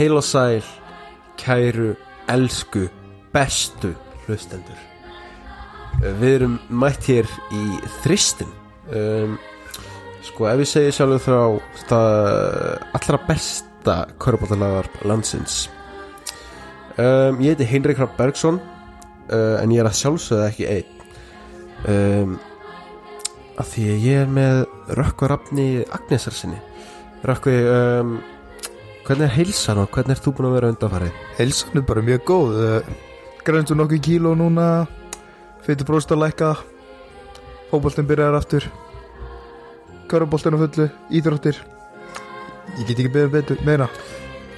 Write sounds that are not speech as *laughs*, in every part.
Heil og sæl Kæru, elsku, bestu hlustendur. Við erum mætt hér í þristin um, Sko ef ég segi sjálfur það allra besta körbáttalagar landsins. Um, Ég heiti Heinrich Rapp Bergson uh, En ég er að sjálfsögða ekki einn. Um, Af því að ég er með Rökkva Rafni Agnesarsinni Rökkvi, um, hvernig er heilsan og hvernig ert þú búin að vera undanfarið? Heilsan er bara mjög góð Grænstu nokkuð kíló núna Fyrir bróst að lækka Fótboltinn byrjar aftur Köruboltinn á fullu Íþróttir. Ég get ekki beðið betur meira.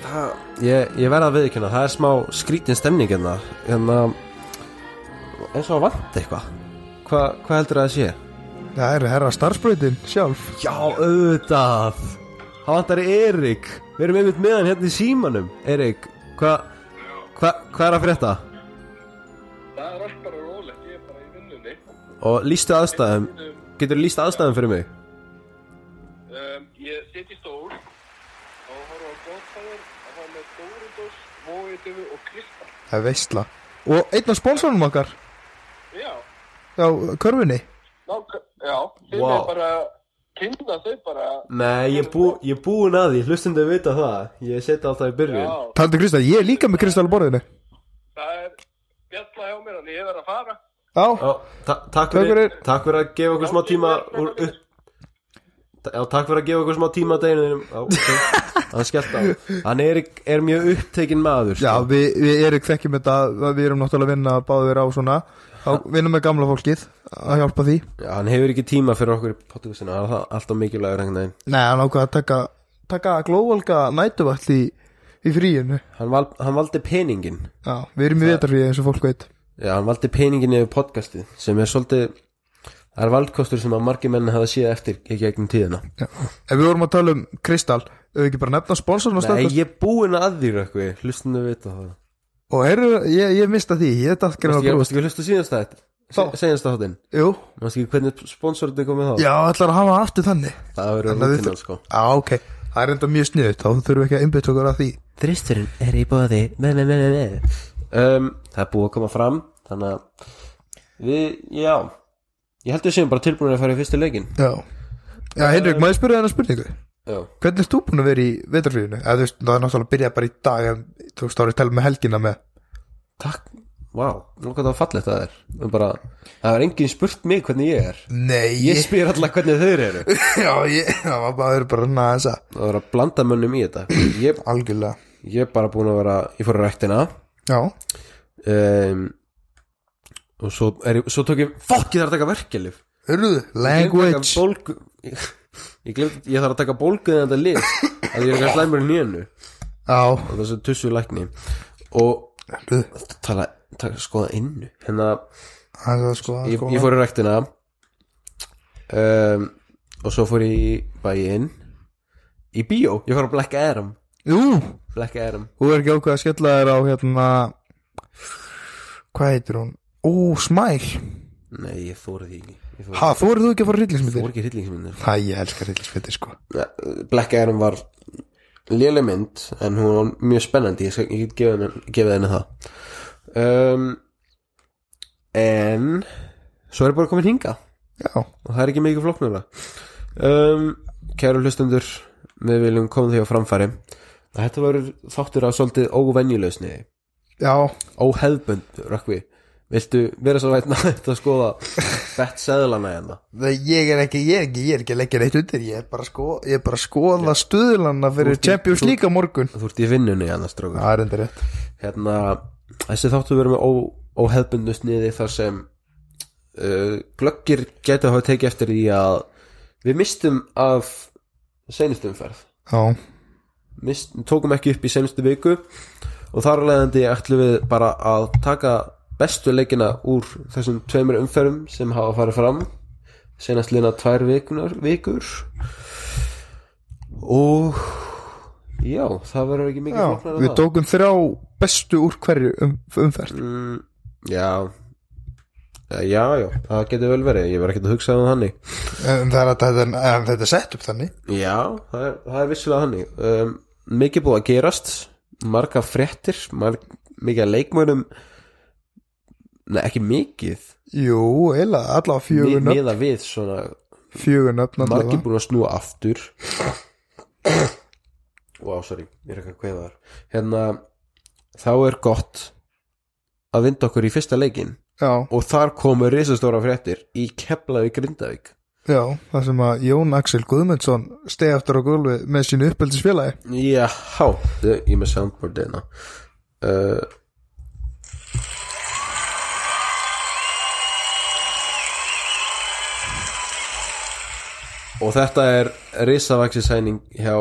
Það, ég, ég verða að viðkjöna, það er smá skrítin stemning hérna. Hérna eins og að vant eitthvað. Hva, hvað heldur það að sé? Það er herra starfsbreytin sjálf. Já, auðvitað. Það vantar Erik Við erum einmitt með hann hérna í símanum Erik, hvað hva, hva er að frétta? Það er allt bara rólegt, ég er bara í vinnunni. Og lístu aðstæðum Getur þú líst aðstæðum fyrir mig? Um, ég sit í stól og horfa á Godfather að hafa með Dórindos, Vóiðufu og Krista. Það er veistla Og einn af sponsornum okkar Já, Já, körfunni nák, já, þið Vá. er bara, kynna þau bara, Nei, ég, bú, ég er búin að því Hlustundu vita það. Ég seti alltaf í byrjun. Já, Taldi Krista, ég er líka með Krista á borðinu. Það er bjalla hjá mér, þannig ég verð að fara. Já, Já, ta takk, Takk fyrir, takk fyrir að gefa okkur smá tíma úr upp. Já, takk fyrir að gefa okkur smá tíma að deginu þínum ok, hann skellt á. Hann er, er mjög upptekinn maður já sko. við, við erum þekkjum þetta Við erum náttúrulega að vinna báðir á svona Þá vinnum við gamla fólkið Að hjálpa því. Já, hann hefur ekki tíma fyrir okkur í podcastinu Það er alltaf mikilvægur einhvern veginn. Nei, hann ákvað að taka Taka glóvalga nætuvall í, í fríinu. Hann, val, hann valdi peningin Já, við erum í vetarfríi eins og fólk veit. Já, hann valdi peningin yfir podcastið Sem er svolítið Það er valdkostur sem að margir menn hafa séð eftir í gegnum tíðina. Já. Ef við vorum að tala um Kristal Ef við ekki bara nefna sponsorn og Nei, stöðast ég er búinn að því rökkvi Hlustundu að vita það. Og heyrðu, ég, ég mista því Ég er dætt greið ekki- að varstu ekki að hlusta síðast þetta? Segjast það þáttinn? Jú, hvernig sponsorinn er komið þá? já, ætlar að hafa aftur þannig. Það verður Þannig að rútinan við- sko. Já, ok. Það er enda mjög sniðut Þá þurfum við ekki að einbytta okkur að því. Þristurinn er í bóði ne, ne, ne, ne, ne. Um, Það er búið að koma fram Þannig að Við, já. Ég held við séum bara tilbúin að fara í fyrstu leikin Já. Já, Henrik, maður spyrja þennan spurningu? Já. Hvernig ert þú búin að vera í vetarfríinu? Eða þú veist, það er náttúrulega að byrja bara í dag En þú veist, þá er ég að tala með helgina með Takk Nú hvað það var fallegt það er. Um bara, Það er enginn spurt mig hvernig ég er. Nei, Ég spyr alltaf hvernig þeir eru. *laughs* Já, ég, það var bara, bara þessa Það er að blanda mönnum í þetta. Ég, Algjörlega. ég er bara búin að vera Ég fór að ræktina. Já, um, Og svo, er, ég- svo tók ég Fokk, ég þarf að taka verkelif hörruðu, language. bólgu ég, *laughs* ég, gleymdi, ég þarf að taka bólgu en þetta lið að ég er ekki slæmur í nýjanu Já, og þessu tussu lækni. Og hörruðu tala, tala skoða innu. Hérna, Það er sko ég, ég fór í ræktina um, og svo fór ég í bæinn í bíó, ég fór að Black Adam. Jú, Black Adam. Þú er ekki ákveð að skella þér á hérna Hvað heitir hún? Ó, Smæl nei, ég fór því ekki. Ég fór, Ha, þú eru þú ekki að fara fór hryllingsmyndir? ekki hryllingsmyndir. Hæ, ég elskar hryllingsmyndir sko. Black Adam var léleg mynd en hún var mjög spennandi. Ég, skal, ég get gefið henni, gefið henni það um, en svo er bara komin hinga Já, og það er ekki mikið flóknura um, kæru hlustundur við viljum koma því á framfæri. Þetta verður þáttur af svolítið óvenjulegsni já, óheðbund rökkvi. Viltu vera svo vætna að skoða bett seðlana hérna? Ég er ekki, ég er ekki, ég er ekki að leggja neitt undir. Ég er bara að skoða, ég bara að skoða stuðlana fyrir Champions League á morgun. þú ert í vinnunni annars strókur Það er enda rétt. Hérna, þessi þáttu verið með ó, óheðbundu sniði þar sem uh, glöggir geta hafa tekið eftir því að við mistum af seinustumferð Já, Mist, tókum ekki upp í seinustu viku og þar að leiðandi ætlum við bara að taka bestu leikina úr þessum tveimur umferðum sem hafa farið fram senast liðna tvær vikunar, vikur. Og já, það verður ekki mikið en við tókum þrjá bestu úr hverju um, umferð. Mm, Já. Eh, Já, já, það getur vel verið Ég verð ekki að hugsa um þannig. En það er að þetta, en þetta er sett upp þannig. Já, það er, það er vissilega þannig. Um, Mikið búið að gerast marga fréttir marg, mikið að leikmönum Nei, ekki mikið. Jú, eila, allavega fjögur nöfn. Miða við svona Fjögur nöfn allavega. búin að snúa aftur Wow, sorry, ég er ekki að kveða þar. Hérna, þá er gott að vinda okkur í fyrsta leikin Já, og þar komu risastóra fréttir í Keflavík Grindavík. Já, það sem að Jón Axel Guðmundsson stegi aftur á gólfi með sínu uppeldisfélagi. Já, ég með soundboard hérna. Uh, Og þetta er risavaxi sæning hjá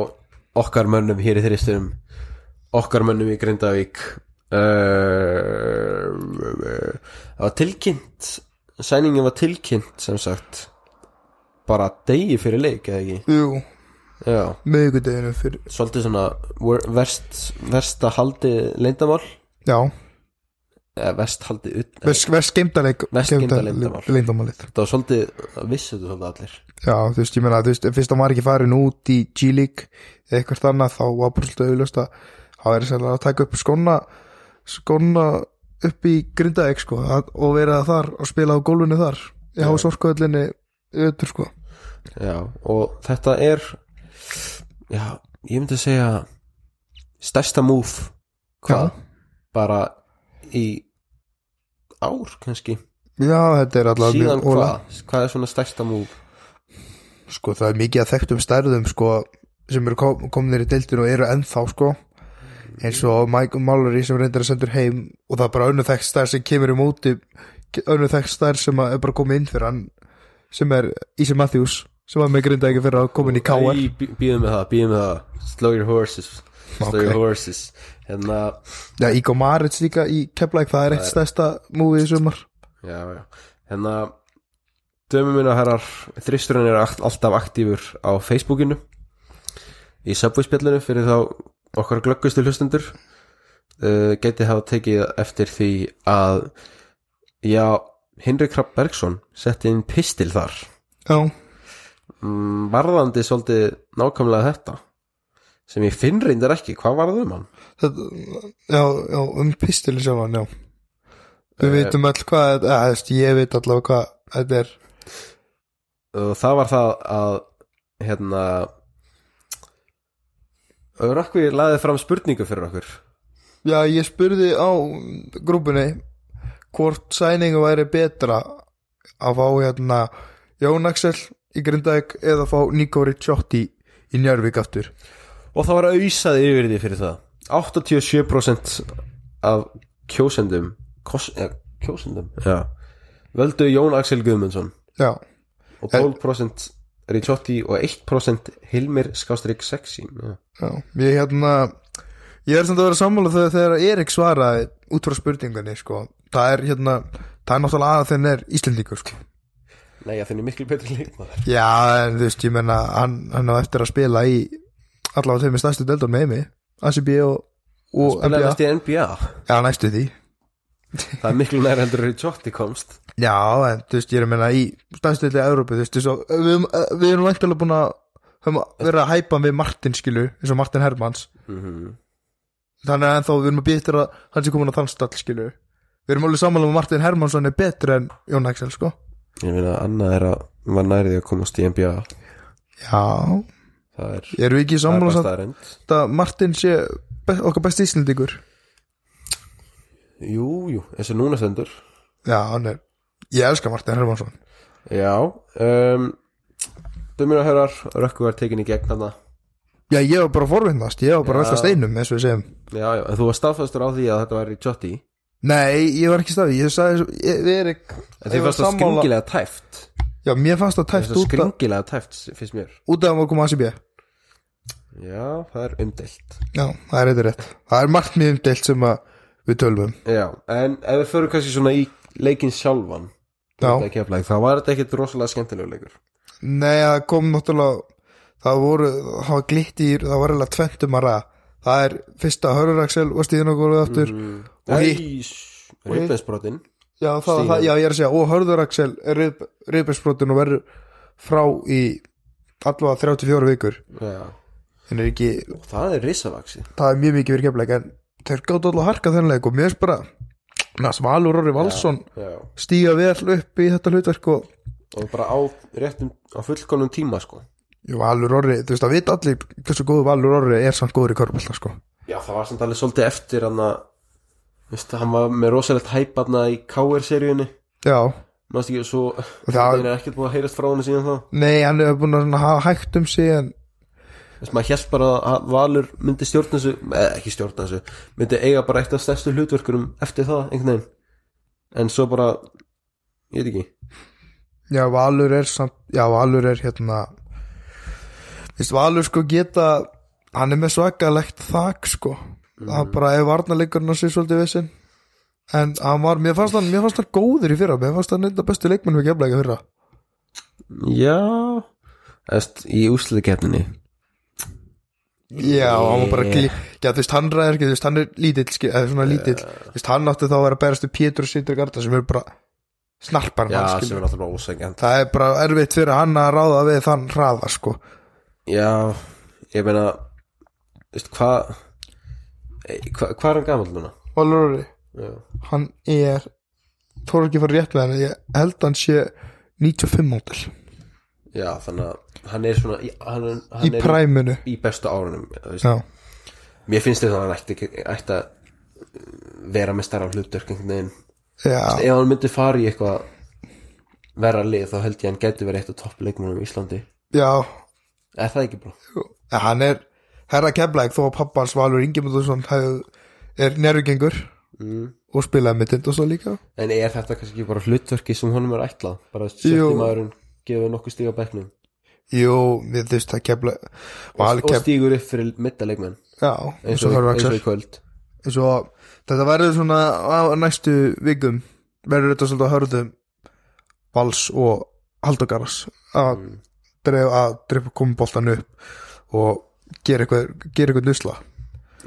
okkar mönnum hér í þristunum okkar mönnum í Grindavík uh, Það var tilkynnt sæningin var tilkynnt sem sagt bara degi fyrir leik eða ekki? Jú, Já. miðvikudeginu fyrir svolítið svona wor- verst, versta haldið leyndamál Já, eða verst haldið ut verst verst geimdaleg Verst geymda leyndarmál. Leindamálið það var svolítið, það vissu þú svolítið allir Já, þú veist, ég meina, þú veist, fyrst hann var ekki farin út í G-League eða eitthvað annað þá var bara svolítið auðlust að það væri sérlega að taka upp skona skona upp í Grindavík sko að, og vera þar og spila á gólfinu þar í Já. hás orkuðlinni öður sko. Já, og þetta er já, ég myndi að segja stærsta move hvað, bara í ár kannski. Já, þetta er allavega síðan hvað, hvað er svona stærsta move sko það er mikið að þekktum stærðum sko sem eru kom, kominir í deildinu og eru ennþá sko. Eins og Mike Mallory sem reyndir að sendur heim og það er bara önnu þekkt stærð sem kemur í móti önnu þekkt stærð sem er bara komið inn fyrir hann sem er Easy Matthews sem var með grinda ekki fyrir að koma inn í KR býðum með það, býðum með það. Slow your horses slow Ok. your horses. Hérna Já, Ígo Maritz líka í Keflæk það er eitt stærsta múið í sumar. Já, já. Hérna dömum minna herrar þristurinn er allt- alltaf aktífur á Facebookinu í Subway-spjallinu fyrir þá okkar glöggustu hlustendur. Uh, geti hafa tekið eftir því að já, Hinrik Rapp Bergson setti inn pistil þar. Já, mm, varðandi svolítið nákvæmlega þetta sem ég finn reyndar ekki, hvað varðum hann? þetta, já, já, um pistili sjálfan, já. Við Eh, vitum öll hvað, eða, ég veit allavega hvað þetta er og það var það að hérna Rökkvi laði fram spurningu fyrir okkur? Já, ég spurði á grúpunni hvort sæningu væri betra að fá hérna Jón Axel í Grindavík eða fá Nico Ricciotti í Njörvík aftur. Og það var auðsað yfir því fyrir það. 87% af kjósendum kos, ja, kjósendum? Já. völdu Jón Axel Guðmundsson. Já, og 12% Ricciotti og 1% Hilmir Skástrík Sexy já. já, ég hérna ég er samt að vera sammála þegar, þegar Erik svaraði út frá spurningunni sko. það er hérna, það er náttúrulega að þenn er Íslendingur sko. nei, ja, þenni miklu betri leikmaður Já, en þú veist, ég menna hann, hann á eftir að spila í allavega þeim með stærstu deildar með mig ACB og, og spilaði NBA næst í NBA Já, næstu því það er miklu nær heldur Ricciotti komst. Já, en þú veist, ég er að menna í stæðstildi Európu, þú veist, svo, við, erum- við erum vantilega búin að verið að hæpa við Martin skilu, eins og Martin Hermans mm þannig að ennþá við erum að býta að hann sé komin á þann stall skilu við erum alveg samanlega að Martin Hermansson er betri en Jón Axel, sko. Ég meina annað er að var nærið að komast í NBA Já, það er, erum við ekki er samanlega að Martin sé okkar besti íslendingur jú, jú, og núna stendur. Já, hann er, ég elska Martin Hermansson Já um, Dömur og herrar, Rökku var tekin í gegn þarna. Já, ég var bara forvinnast, ég var bara velta steinum eins og við segjum. Já, já, en þú var staðfæstur á því að þetta væri Jotti? Nei, ég var ekki staði, ég sagði ég, við En þið fannst það skringilega tæft. Já, mér fannst það tæft út af skringilega tæft, finnst mér. út af að maður koma að CB Já, það er umdelt Já, það er eitthvað rétt. Það er margt mjög umdelt sem að við tölvum. Já, en ef við förum kannski svona í leikinn sjálfan keflæk, þá var þetta ekkit rosalega skemmtilegur leikur. Nei, það kom náttúrulega það voru, það var glitt í það var eiginlega tventum að ræða. Það er fyrsta Höruraxel og stíðin og góðið aftur. Mm. Og hitt- Rifbensbrotin Já, já, ég er að segja og Höruraxel er reyðbærsbrotin og verður frá í allavega 34 vikur. Já, en er ekki, og það er risavaksi það er mjög mikið verið kefleik en þeir gátt alltaf að harka þennan leik og mér finnst bara næst Valur Orri Valsson stíga vel upp í þetta hlutverk og og bara á réttum á fullkonum tíma sko. Valur Orri, þú veist að vita allir hversu góðu Valur Orri er samt góður í körbólta sko. já það var samt alveg svolítið eftir hann að veist, hann var með rosalegt hæp hann í KR-seríunni já, ekki svo það, er ekkert búið að heyrast frá hann síðan þá. Nei, hann er búin að hægt um sig Þess, maður held bara að Valur myndi stjórna þessu eða ekki stjórna þessu myndi eiga bara eitt af stærstu hlutverkurum eftir það einhvern veginn. En svo bara ég veit ekki. Já, Valur er samt, já, Valur er hérna veist, Valur sko geta hann er með svakalegt þak sko. Það bara er varnarleikurinn að sér svolítið vissin en hann var, mér fannst hann mér fannst hann góður í fyrra, mér fannst hann eitthvað bestu leikmenn við gefla ekki fyrra. Já Þess, í úsliðkeppninni Já, hann var bara Yeah. glí Já, þú veist, hann ræðir ekki, þú veist, hann er lítill eða svona lítill, þú veist, hann átti þá að vera að berast við Pétur og Sýtur Garda sem eru bara snarpar já sem skil er náttúrulega ósengjant Það er bara erfitt fyrir hann að ráða við þann hraða, sko. Já ég meina veist hvað hva, hvað er hann gamall núna? Valur Orri, já, hann er þú er ekki að fara rétt með hann ég held hann sé 95 mótil já þannig að hann er svona í, hann, í hann er præminu. í bestu árunum mér finnst þetta að hann ætti, ætti að vera með stærra hlutverk ef hann myndi fara í eitthvað verra lið þá held ég að hann gæti verið eitt af toppleikmunum í Íslandi. Já. Er það ekki ja, hann er herra keflæk þó að pappans Valur Ingemyndarsson er nærvigengur Mm. og spilaði með Tindastól líka. En er þetta kannski bara hlutverki sem honum er ætlað? Bara sjötti maðurinn gefur nokkuð stíga bekknum. Jú, við þú veist að kefla og, og stígur upp fyrir middaleikmenn já, eins og, eins og í kvöld. Eins og þetta verður svona á næstu vikum verður þetta svolítið að hörðum Vals og Haldogaras að mm. dreif að dreif koma boltan upp og gera eitthvað, gera eitthvað nusla.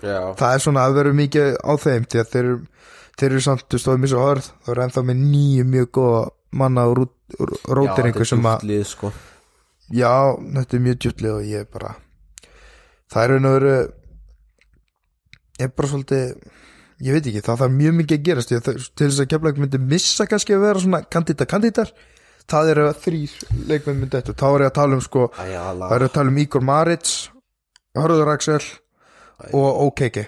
Já, það er svona að vera mikið á þeim því að þeir, eru- þeir eru samt þú stóðum í svo hörð þá eru ennþá með nýju mjög góða manna og rótir einhver sem að lið, sko. já, þetta er mjög djútlið og ég er bara það er veru ég er bara svolítið ég veit ekki, það þarf mjög mikið að gerast. Það- til þess að keflaug myndi missa kannski að vera svona kandida kandidatar það eru þrýr leikmenn myndi þetta þá er ég að tala um sko, Æjala, það eru að tala um Ígor Marits Hörður Axel og með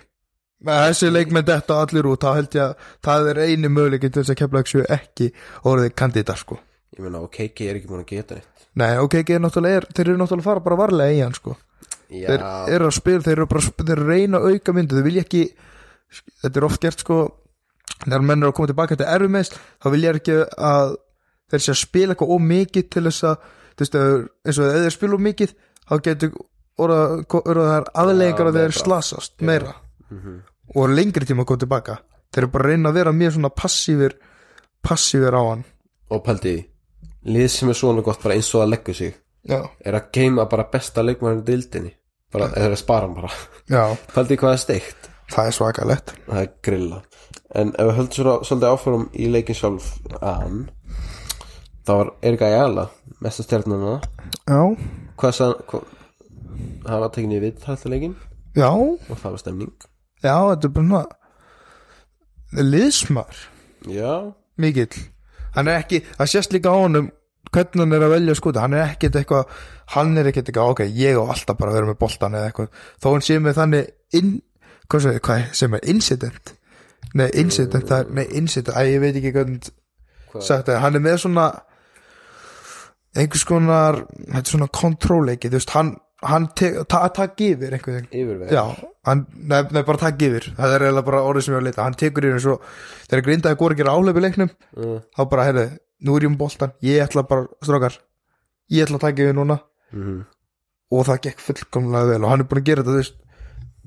þessi leikmenn þetta allir út þá held ég að það er eini möguleikin til þess að keflaug séu ekki orðið kandidat sko. Ég meina og Keiki er ekki múin að geta neitt. Nei, OKK er náttúrulega, er, þeir eru náttúrulega fara bara varlega í hann sko. Já, þeir eru að spila, þeir eru bara þeir eru reyna auka myndu, þeir vilja ekki þetta er oft gert sko þegar menn eru að koma tilbaka til erfumest þá vilja ekki að þeir sé að spila eitthvað ómikið til þess að þú veist, eins og ef þeir spila ómikið þá getur orða þær aðleggingar að þeir slasast meira Mhm. og lengri tíma að koma tilbaka. Þeir eru bara að reyna að vera mjög svona passífir passífir á hann. Og pældi því, lið sem er svona gott bara eins og að leggja sig já, er að geima bara besta leikmærin dildinni bara, eða að spara hann bara. Því hvað er steikt? Það er svakalegt. Það er grilla. En ef við höldum svona, svolítið áfram í leikin sjálf an þá var Erika Jala mesta stjarnana já, hvað hva, hann? Var tekinni við já, og það var stemning já, þetta er bara liðsmar já, mikill. Hann er ekki, það sést líka á honum hvernig hann er að velja skúti, hann er ekkit eitthvað hann er ekkit eitthvað, ok, ég á alltaf bara að vera með boltan eða eitthvað, þó hann sé með þannig inn, hvað sem, hvað sem er incident, nei incident það er, nei incident, æ, ég veit ekki hvernig sagt það, hann er með svona einhvers konar þetta er svona kontróleiki, þú veist, hann hann takk yfir einhvern veginn. Já, hann, nei, bara takk yfir. Það er eiginlega bara orðið sem ég var að leita. Hann tekur yfir eins og þegar grindaði góri að gera áhlaup í leiknum uh, þá bara, heyrðu, nú er ég um boltan ég ætla bara, strókar ég ætla að taka yfir núna. Mm, og það gekk fullkomlega vel og hann er búin að gera þetta, veist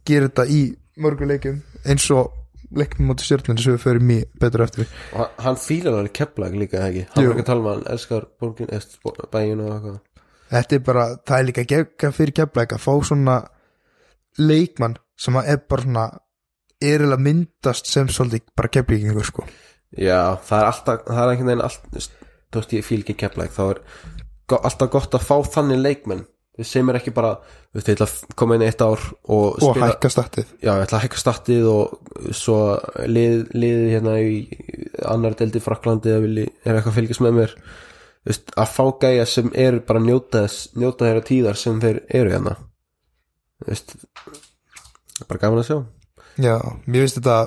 gera þetta í mörgu leikum eins og leiknum móti stjórnir sem við förum í betur eftir. Og hann- hann fílar alveg kepplag líka ekki? Hann var ekki að tala um hann elskar bæin og eitthvað þetta er bara, það er líka gegga fyrir keflæk að fá svona leikmann sem að er bara svona er eiginlega myndast sem svolítið bara keflíkingur sko. Já, það er alltaf, það er einhvern veginn allt, þú veist, ég fíl ekki kepplag þá er alltaf gott að fá þannig leikmenn. Sem er ekki bara þú veist, ég ætla að koma inn eitt ár og, og hækka statið já, ég ætla að hækka startið og svo lið, liðið hérna í annar deldi Fraklandi eða vilji, er eitthvað að fylgjast með mér veist, að fá gæja sem er bara njóta njóta þeirra tíðar sem þeir eru hérna. Þú veist bara gaman að sjá. Já, mér finnst þetta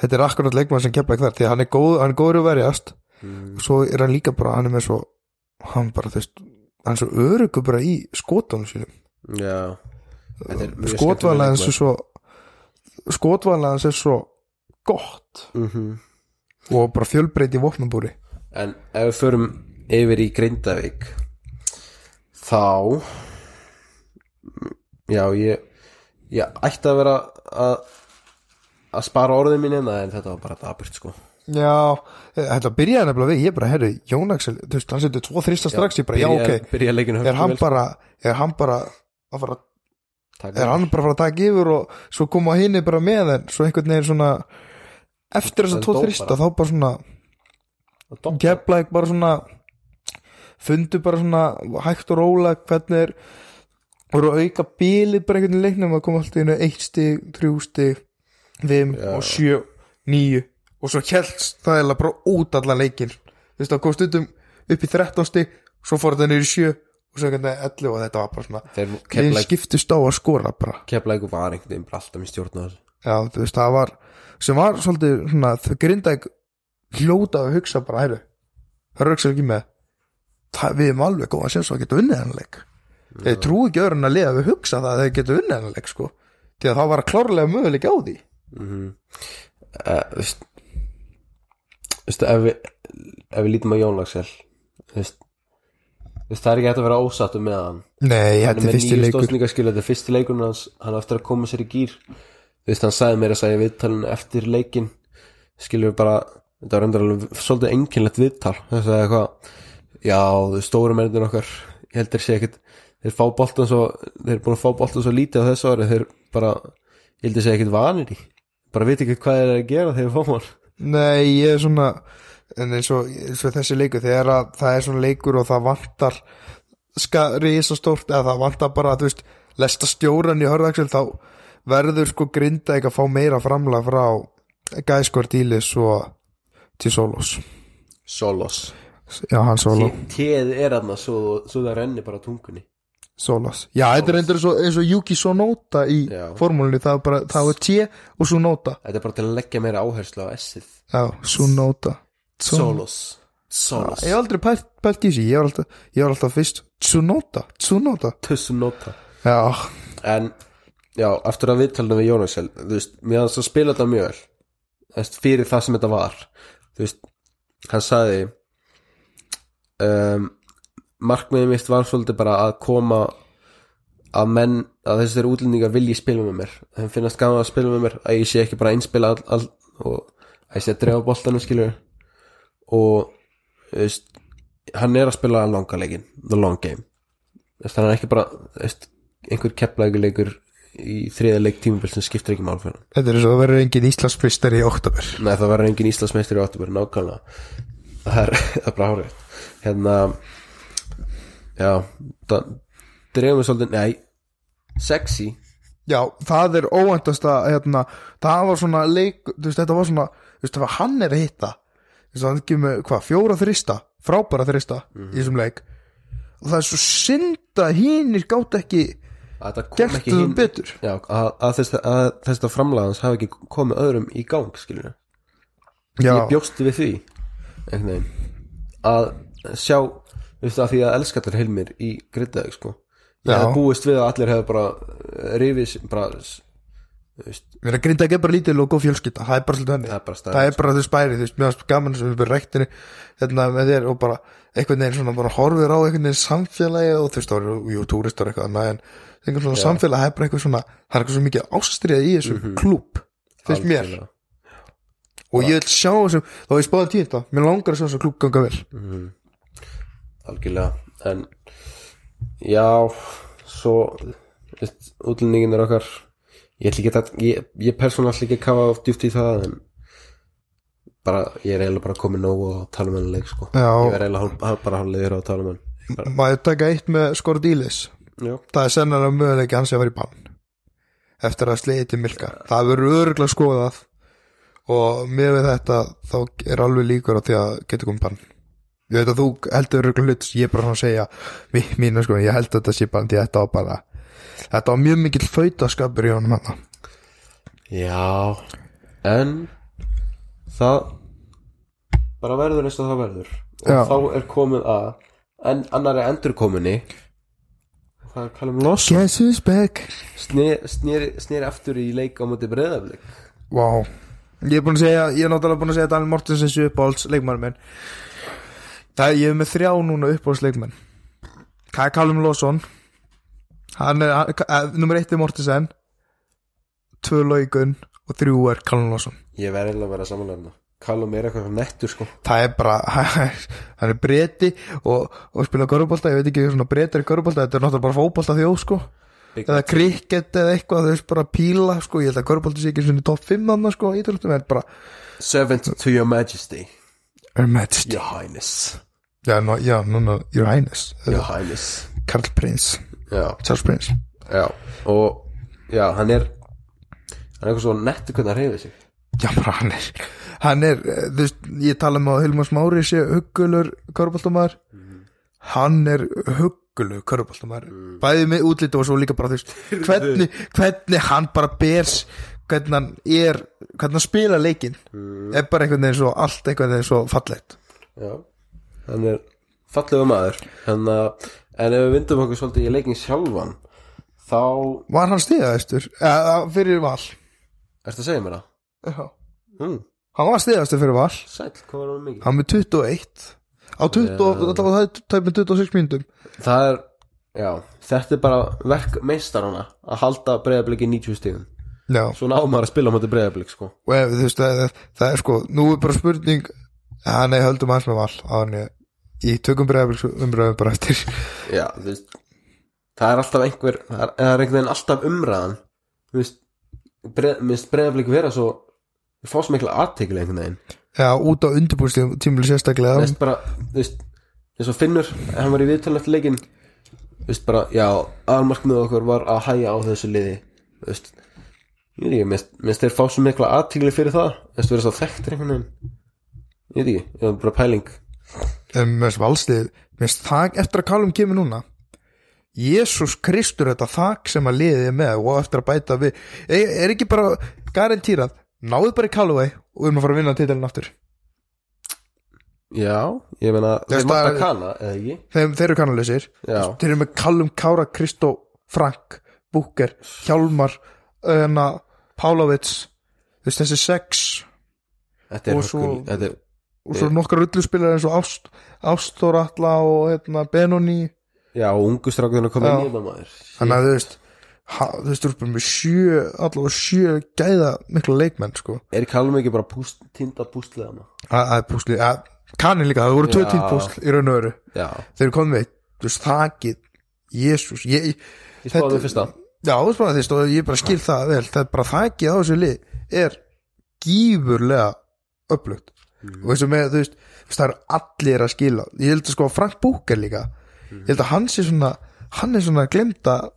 þetta er akkurat leikmann sem kemla ekki þar því að hann er góð, hann er góður að verjast. Mm. og svo er hann líka bara, hann er með svo hann bara, þú veist, hann er svo örugur bara í skotunum sínum. Já. Þetta er svo skotvalega hans er svo gott. Mhm. og bara fjölbreyti í vopnabúri En ef við förum yfir í Grindavík þá já, ég ég ætti að vera að að spara orðin mín hérna en þetta var bara daburt sko. Já, þetta byrjaði nefnilega við ég bara, herru, Jón Axel, þú veist, hann setur tvo þrista strax, ég bara, já, ok. er hann bara, er hann bara að fara, er hann bara að fara að taka yfir og svo koma hinni bara með en svo einhvern veginn svona eftir þess að tvo þrista þá bara svona keflæk bara svona fundu bara svona hægt og róla hvernig er voru að auka bílið bara einhvern í leiknum að koma alltaf inn á eitt stig, þrjú stig fimm Já. og sjö níu. Og svo helst það er bara út allan leikin þú veist það kom stundum upp í 13 stig svo fór þetta niður í sjö og svo einhvern veginn 11 og þetta var bara svona þeir keflæk skiptust á að skora bara. Keflæk var einhvern veginn alltaf með stjórn á þessu já þú veist það var sem var svolítið svona grindæk hljóta að hugsa bara hæru það er ekki með. Það, við erum alveg góða að sé svo að geta unnið hennar leik. Þeir trú ekki öðrun að liða við hugsa það að þeir geta unnið hennar leik sko. Því að það var klárlega möguleik á því. Mm þú veist þú veist, ef við ef við lítum á Jón Lagsel þú veist þú það er ekki hægt að vera ósattu með hann. Nei, hann þetta er fyrsti nýju stóðsningaskil þetta er fyrsti leikurinn hans hann á eftir að koma sér í gýr þú veist hann sagði mér að segja viðtalin eftir leikin skilur við bara þetta var endur alveg svolítið einkennlegt viðtal. Það sagði eitthvað já þú stóru mennir okkar ég held þeir sé ekkit þeir fá boltan svo þeir eru búin að fá boltan svo lítið á þessu ári þeir bara ég held þeir sé ekkit vanir í. Bara veit ekki hvað þeir eru að gera þegar þeir fá hann. Nei, ég er svona en eins og, eins og þessi leikur þegar að það er svona leikur og það vantar ska, risa stórt eða það vantar bara, þú veist, lesta stjóran í hörðaksel þá verður sko grinda ekki að fá meira framlega frá gæskvart og til Solos. Solos. Já, hann Solo, Téð er aðna svo, svo það renni bara tungunni. Solos. Já, þetta er endur eins og, eins og Yuki Sonota í Já. formúlinni, það er bara, það er T og Sonota þetta er bara til að leggja meira áherslu á S-ið. Já, Sonota Solos. Solos. Ég hef aldrei pælt, pælt í þessu, ég var alltaf, ég var alltaf fyrst. Tsunota, Tsunota Tussunota Já, En, já, aftur að viðtalinu við Jónaksel Þú veist, mér hans að spila þetta mjög vel. Þú veist, Fyrir það sem þetta var Þú veist, hann sagði um, Markmiðið mitt var svolítið bara að koma að menn, að þessir útlendingar vilji spila með mér, þeim finnast gaman að spila með mér að ég sé ekki bara einspila all, all, og að ég sé að drefa boltanum skilur og þú veist, hann er að spila langa leikin, the long game. Þú veist, hann er ekki bara þú veist, einhver kepplæguleikur í þriða leik tímabil sem skiptir ekki mál fyrir hann. Þetta er eins og það verður engin Íslandsfristar í oktober. Nei, það verður engin Íslandsmeistur í oktober nákvæmlega. Það er, það er bara hárið hérna já, það dreifum við svolítið, nei sexy, Já, það er óvæntasta hérna, það var svona leik veist, þetta var svona, veist, það var hann er að hitta. Þú veist, hann með, hvað, fjóra þrista? Frábæra þrista í þessum leik. Og það er svo synd að hinnir gátt ekki að það kom ekki hinn já, að, að þess að þess að framlagans hafi ekki komið öðrum í gang skilur ég bjósti við því veginn að sjá, veist að því að elskatar Hilmir í Grindavík sko. Ég hef búist við að allir hefur bara rifis, bara mér er grinda ekki bara lítil og góð fjölskylda það er bara svolítið henni það er bara þess bæri, þú veist, varst gaman sem við byrjum rektinni hérna með þér og bara einhvern veginn svona bara horfir á einhvern veginn samfélagi og þú veist, það eru, jú, túristar eitthvað en einhvern svona samfélagi, það er bara eitthvað svona það er eitthvað svo mikið ástriða í þessum Mhm. klúb finnst mér, og ég vil sjá þessum þá er ég spáðið títa, mér langar að sjá þessum klúb ganga vel. Mhm. algjörlega ég ætla ekki að ég, ég persónulega ætla ekki að kafa of djúpt í það en bara, ég er eiginlega bara komið nóg og tala um henni leik sko. Já. ég er eiginlega bara hálf leiður á að tala um henni maður taka eitt með Skordílis Já, það er sennilega möguleiki hans að vera í bann eftir að sleiði til Milka. Það verður öruglega skoðað og með við þetta þá er alveg líkur á því að getur komið bann. Ég veit að þú heldur öruglega hlut ég er bara svona að segja mí- mínu sko, ég held að þetta sé bann því að þetta var bara þetta var mjög mikill fautaskapur í honum hann Já En Það Bara verður eins og það verður. Og Já. þá er komið að En annari endurkominni Það er Sneri, sneri, sneri aftur í leik á móti breyðaflik Vá. Ég er búin að segja, ég er náttúrulega búin að segja Daniel Mortensens uppáhalds leikmann minn. Það er, ég er með þrjá núna uppáhalds leikmann Það er Callum Lawson Hann er, hann, eh, nummer eitt er Mortensen Tvö laugun og þrjú er Callum Lawson Ég verði eiginlega að vera samanlega Callum er eitthvað nettur sko. Það er bara, *laughs* hann er breti og, og spila körubólta, ég veit ekki svona bretar í körubólta, þetta er náttúrulega bara fótbolta þjóð sko. Big eða krikket eða eitthvað, þau veist bara píla sko, ég held að körubólta sé ekki svona í topp 5 þannig sko, íþróttum er bara Servant to your majesty. Her Majesty. Your highness. Já, no, já, núna, Your Highness. Your highness. Karl Prins, Charles Prince. Já Og Já, hann er Hann er eitthvað svo nettur hvernig hann reyfið sig. Já, bara hann er Hann er, eh, þú veist, ég tala um að Hilmar Smári sé huggulur köruboltamæður Hann er huggulur köruboltamæður Bæði með útlit og svo líka bara, þú veist *laughs* hvernig, hvernig hann bara bers hvernig hann er hvernig hann spila leikinn er bara einhvern veginn svo, allt einhvern veginn svo fallegt. Já, hann er fallegu maður. En, uh, en ef við vindum okkur svolítið í leikin sjálfan þá, Var hann stigaðistur? Eða, fyrir val ertu að segja mér það? Já. Mm, Hann var stigaðistur fyrir val sæll, hvað var hann mikið? Hann með 21 Á 20, Já. það er tæpum 26 mínútum Það er, já, þetta er bara verk meistarana að halda breyðabliki 90 stíðum Já, Svona ámar að spila á móti breyðablik sko og ef, þú veist, það, er sko Nú er bara spurning er höldum aðeins með val Áðan ég Í tökum umræðum bara eftir. Já, þú veist Það er alltaf einhver, það er, það er einhvern veginn alltaf umræðan. Þú veist, minnst breyðablik vera svo Við fá svo mikla aðtekli einhvern veginn. Já, út á undirbúrstíðum tímuli sérstaklega veist bara, þú veist eins og Finnur, hann var í viðtölu eftir leikin þú veist bara, já aðmarkmið okkur var að hæja á þessu liði. Þú veist ég veit ekki, minnst, þeir fá svo mikla aðtígli fyrir það. Þess að vera svo þekktir um, valstið minnst þak eftir að kálum kemur núna Jésús Kristur þetta þak sem að liðið er með og eftir að bæta við er, er ekki bara garantírað? Náðu bara í Callaway og við erum að fara að vinna titilin aftur. Já, ég meina, þeir það er- kana, eða ekki? Þeir, þeir eru kannalausir. Já, þeir eru með Callum Kára, Kristó Frank, Búker, Hjálmar veist þessi sex þetta er svo- þetta er, og svo nokkra rulluspilar eins og Ást, Ástór Atla og hérna, Benoni. Já, og ungu strákuðin að koma Já. inn í það maður. Þannig að þú veist ha, þú veist, þú bara með sjö allavega sjö gæða miklu leikmenn sko. Er Callum ekki bara púst, tinda pústlið það er púsli, að kanni líka, það voru tvö Já. tínt púsl í raun og öru já, þeir eru komið þú veist, þakið Jésús, ég, ég spáði mig fyrsta. Já, þú bara því og ég bara skil það vel, það er bara þakið á þessu lið er gífurlega upplugt Mhm. og með, þú veist, það er allir að skila ég held að sko Frank Búker líka Mhm. ég held að hann sé svona hann er svona glemta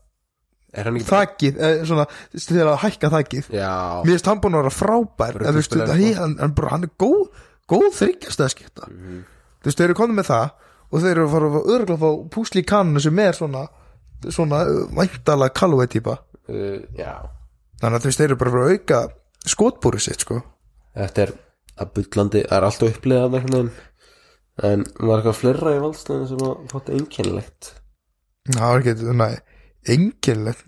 er þakið, eh, svona þegar að hækka þakið já, mér finnst hann búin að vera frábær en, veist, hann, hann, hann er góð góð þryggjast að skipta Mhm. þú veist, þeir eru konið með það og þeir eru að fara að örgulega að fá púsli í kanninu sem er svona svona uh, væntalega Callaway típa uh, þannig að þú veist, þeir eru bara að auka skotbúrið sitt sko Þetta er að bullandi, það er alltaf upplegað en var eitthvað fleira í valstöðinu sem var fótt einkennilegt? Það var ekki, næ, engilegt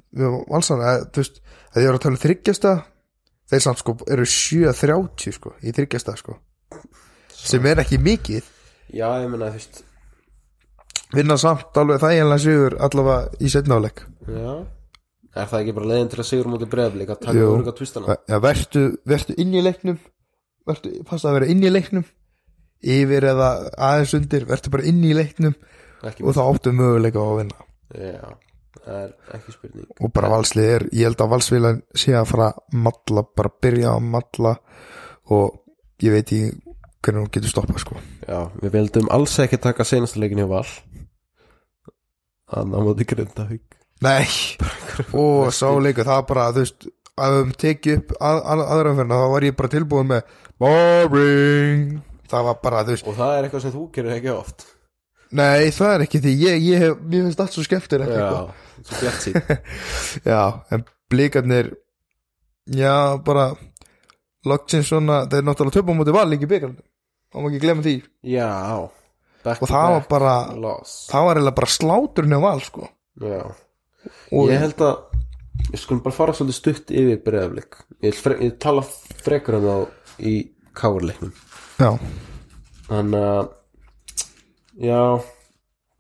valsan, að, þú veist að ég var að tala um þryggjasta þeir samt sko eru 7-30 sko í þryggjasta sko. Sem er ekki mikið. Já, ég meina, þú veist. Vinna samt alveg þægilega sigur allavega í setnáleik Já. Er það ekki bara leiðin til að sigur mútið breyðablik að taka Jú. örga tvistana? Ja, vertu, vertu inn í leiknum vertu, passa að vera inn í leiknum yfir eða aðeins undir vertu bara inn í leiknum og þá áttu möguleika að vinna. Já, það er ekki spurning. Og bara valslið er, ég held að valsvilan sé að fara að matla, bara byrja að matla og ég veit ekki hvernig hún getur stoppað sko. Já, við vildum alls ekki taka senasta leikin hjá Val. Hann á móti Grindavík. Nei, og sá leikur það bara, þú veist að við höfum tekið upp að, að, aðraferna þá var ég bara tilbúin með boring. Það var bara, þú veist, Og það er eitthvað sem þú gerir ekki oft. Nei það er ekki því. Ég, ég hef, mér finnst allt svo skemmtir Já, svo bjart sín *laughs* já, en blikarnir já, bara loksins svona, þeir náttúrulega töpum á móti val ekki byggarnir, þá má ekki glemma því. Já back og to það var back bara loss. það var eiginlega bara sláturinn á val sko. Já. Og Ég held að Ég skulum bara fara svolítið stutt yfir breyðaflik Ég, fre ég tala frekar um þá í káurleiknum já, Þannig að Já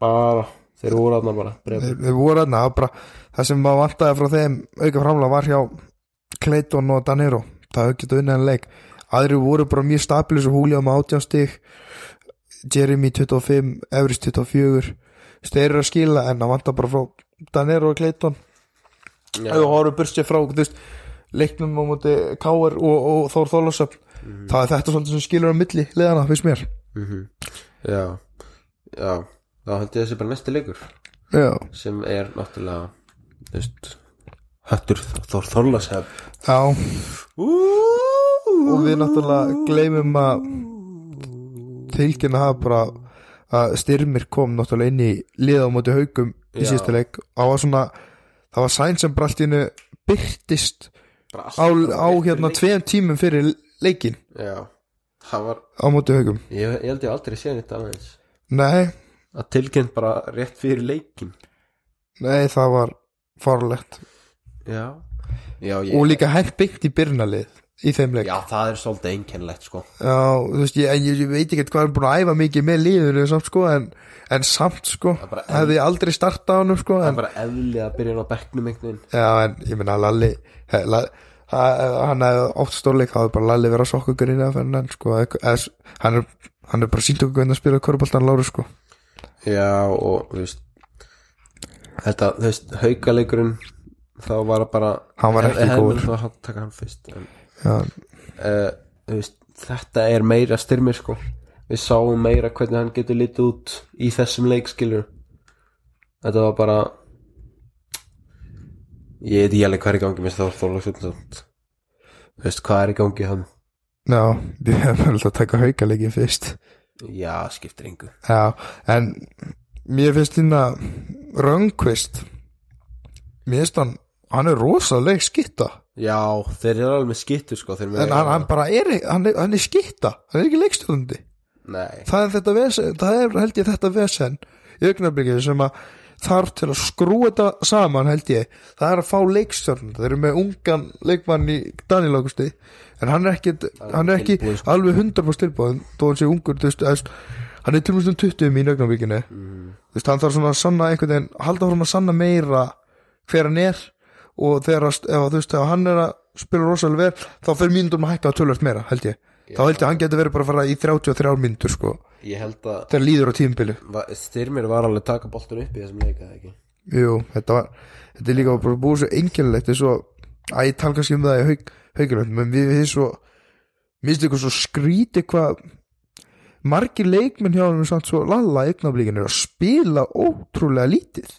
Bara Þeir voru aðna bara þeir, þeir voru aðna bara, það sem maður vantaði frá þeim auka framlega var hjá Clayton og Danero það hefði getað unnið en leik. Aðri voru bara mjög stabilis og húlið með 18 stig Jeremy 25 Everest 24 þeir eru að skila en það vantar bara frá Danero og Clayton ef þú horfum burstið frá veist, leiknum á móti Káar og, og Þór Þólasöfn það er þetta svolítið sem skilur á milli leðana, finnst mér. Mhm. Já. Já. Þá held ég þessi bara næsti leikur. Já, Sem er náttúrulega veist Höttur Þór Þorlashef já. Og við náttúrulega gleymum að tilkynna það bara að styrmir kom náttúrulega inn í liða á móti haugum í síðustu leik. Og var svona, það var sæn sem bara allt í hennu byrtist á, á hérna tveim tímum fyrir leikin Já var á móti haugum Ég, ég held ég aldrei séð nýtt aðeins nei, Að tilkynnt bara rétt fyrir leikin nei það var farlegt Já. Já, ég, og líka hent beint í byrnalið í þeim leik. Já, það er svolítið einkennlegt sko. Já, þú veist, ég, ég, ég veit ekki hvað er búin að æfa mikið með lífinu samt sko, en, en samt sko, hefði aldrei startað á hann sko, Það en, er bara eðlið að byrja á bekknum einhvern veginn. Já, en ég minna Lalli, he, la, ha, hann hefði oft stórleik, þá hefði bara Lalli verið að sokka ykkur inn að fennan, en sko, hann, er, hann er bara sínt okkur hvernig að spila korfbaltan Láru sko, Já, og þú veist Þetta, þú veist, haukaleikurinn Þá var bara Hann var ekki góður. Uh, veist, Þetta er meira styrmir sko. Við sáum meira hvernig hann getur litið út Í þessum leikskilur Þetta var bara Ég veit ég alveg hvað er í gangi með Þór Þorlagsson Þú veist, hvað er í gangi hann já, *laughs* við hefum alltaf að taka haukaleikin fyrst, Já, skiptir engu. Já, en mér finnst hérna Röngvist, mér finnst hann, hann er rosaleg skitta, Já, þeir eru alveg með skittur sko en með- hann, hann bara er, hann er, hann er skitta, hann er ekki leikstjóðandi. Það er þetta vesen, það er held ég þetta vesen í augnablikið sem að þarf til að skrúa þetta saman held ég, það er að fá leikstjörn þeir eru með ungan leikmann í Daniel Augusti, en hann er ekki hann er ekki tilbúinn, sko. alveg 100% tilbúin þó hann sé ungur, veist, hann er til mjög 20 í augnablikinu. Mm, þú veist, hann þarf svona að sanna halda fórum að sanna meira hver hann er og þegar að, ef, þú veist, ef hann er að spila rosalega vel þá fyrir mínútum að hækka að tölvöld meira, held ég. Þá held ég að hann getur verið bara að fara í 33 mínútur sko, ég held að þegar líður á tímbili Styrmir var alveg að taka boltan upp í þessum leika ekki? Jú, þetta var þetta er líka bara búið svo einkennilegt eins og að ég tala kannski um það í haug, haugilegt menn við við svo minnst ykkur svo skríti hvað margir leikmenn hjá hann samt svo lalla eignablíkin er að spila ótrúlega lítið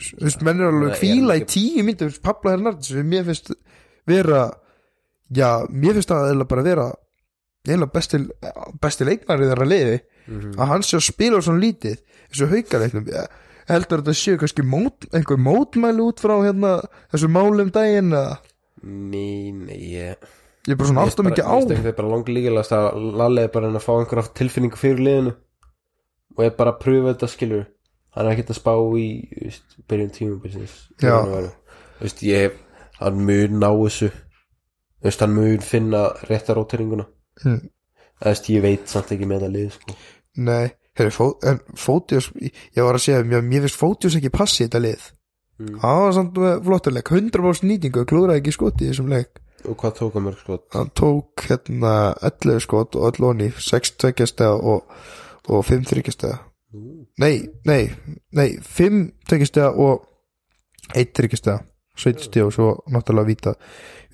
þú veist, menn er alveg Það að er kvíla í ekki- tíu myndir Pabla Hernandez sem mér finnst vera já, mér finnst það eiginlega bara vera eiginlega besti, besti leikmæri þeirra liði. Mhm. að hann sé að spila svona lítið haukaleiknum Ég heldur að þetta séu kannski mót, einhver mótmæli út frá hérna þessu málum daginn eða? Nei, nei, ég ég er bara svona aftur mikið á Mér finnst bara langt líkilegast að Lalli er bara að reyna að fá einhverja tilfinningu fyrir liðinu og er bara að pröfa þetta skilur hann er ekkert að spá í veist, byrjun tímubilsins ég hann mun ná þessu. Veist, hann mun finna rétta róterinnguna Hm. Þú veist, ég veit samt ekki með það lið sko. nei, herri, fó, en Fótius ég var að segja, mér, mér finnst Fótius ekki passi þetta lið. Mm. það var samt með flottuleik 100% nýtingu, klúðraði ekki skoti í þessum leik. Og hvað tók hann mörg skot? Hann tók hérna 11 skot og öll onni 6 tveggjastega og, og 5 þryggjastega Ú, nei, nei, nei 5 tveggjastega og 1 þryggjastega 17 stíð og svo náttúrulega víta,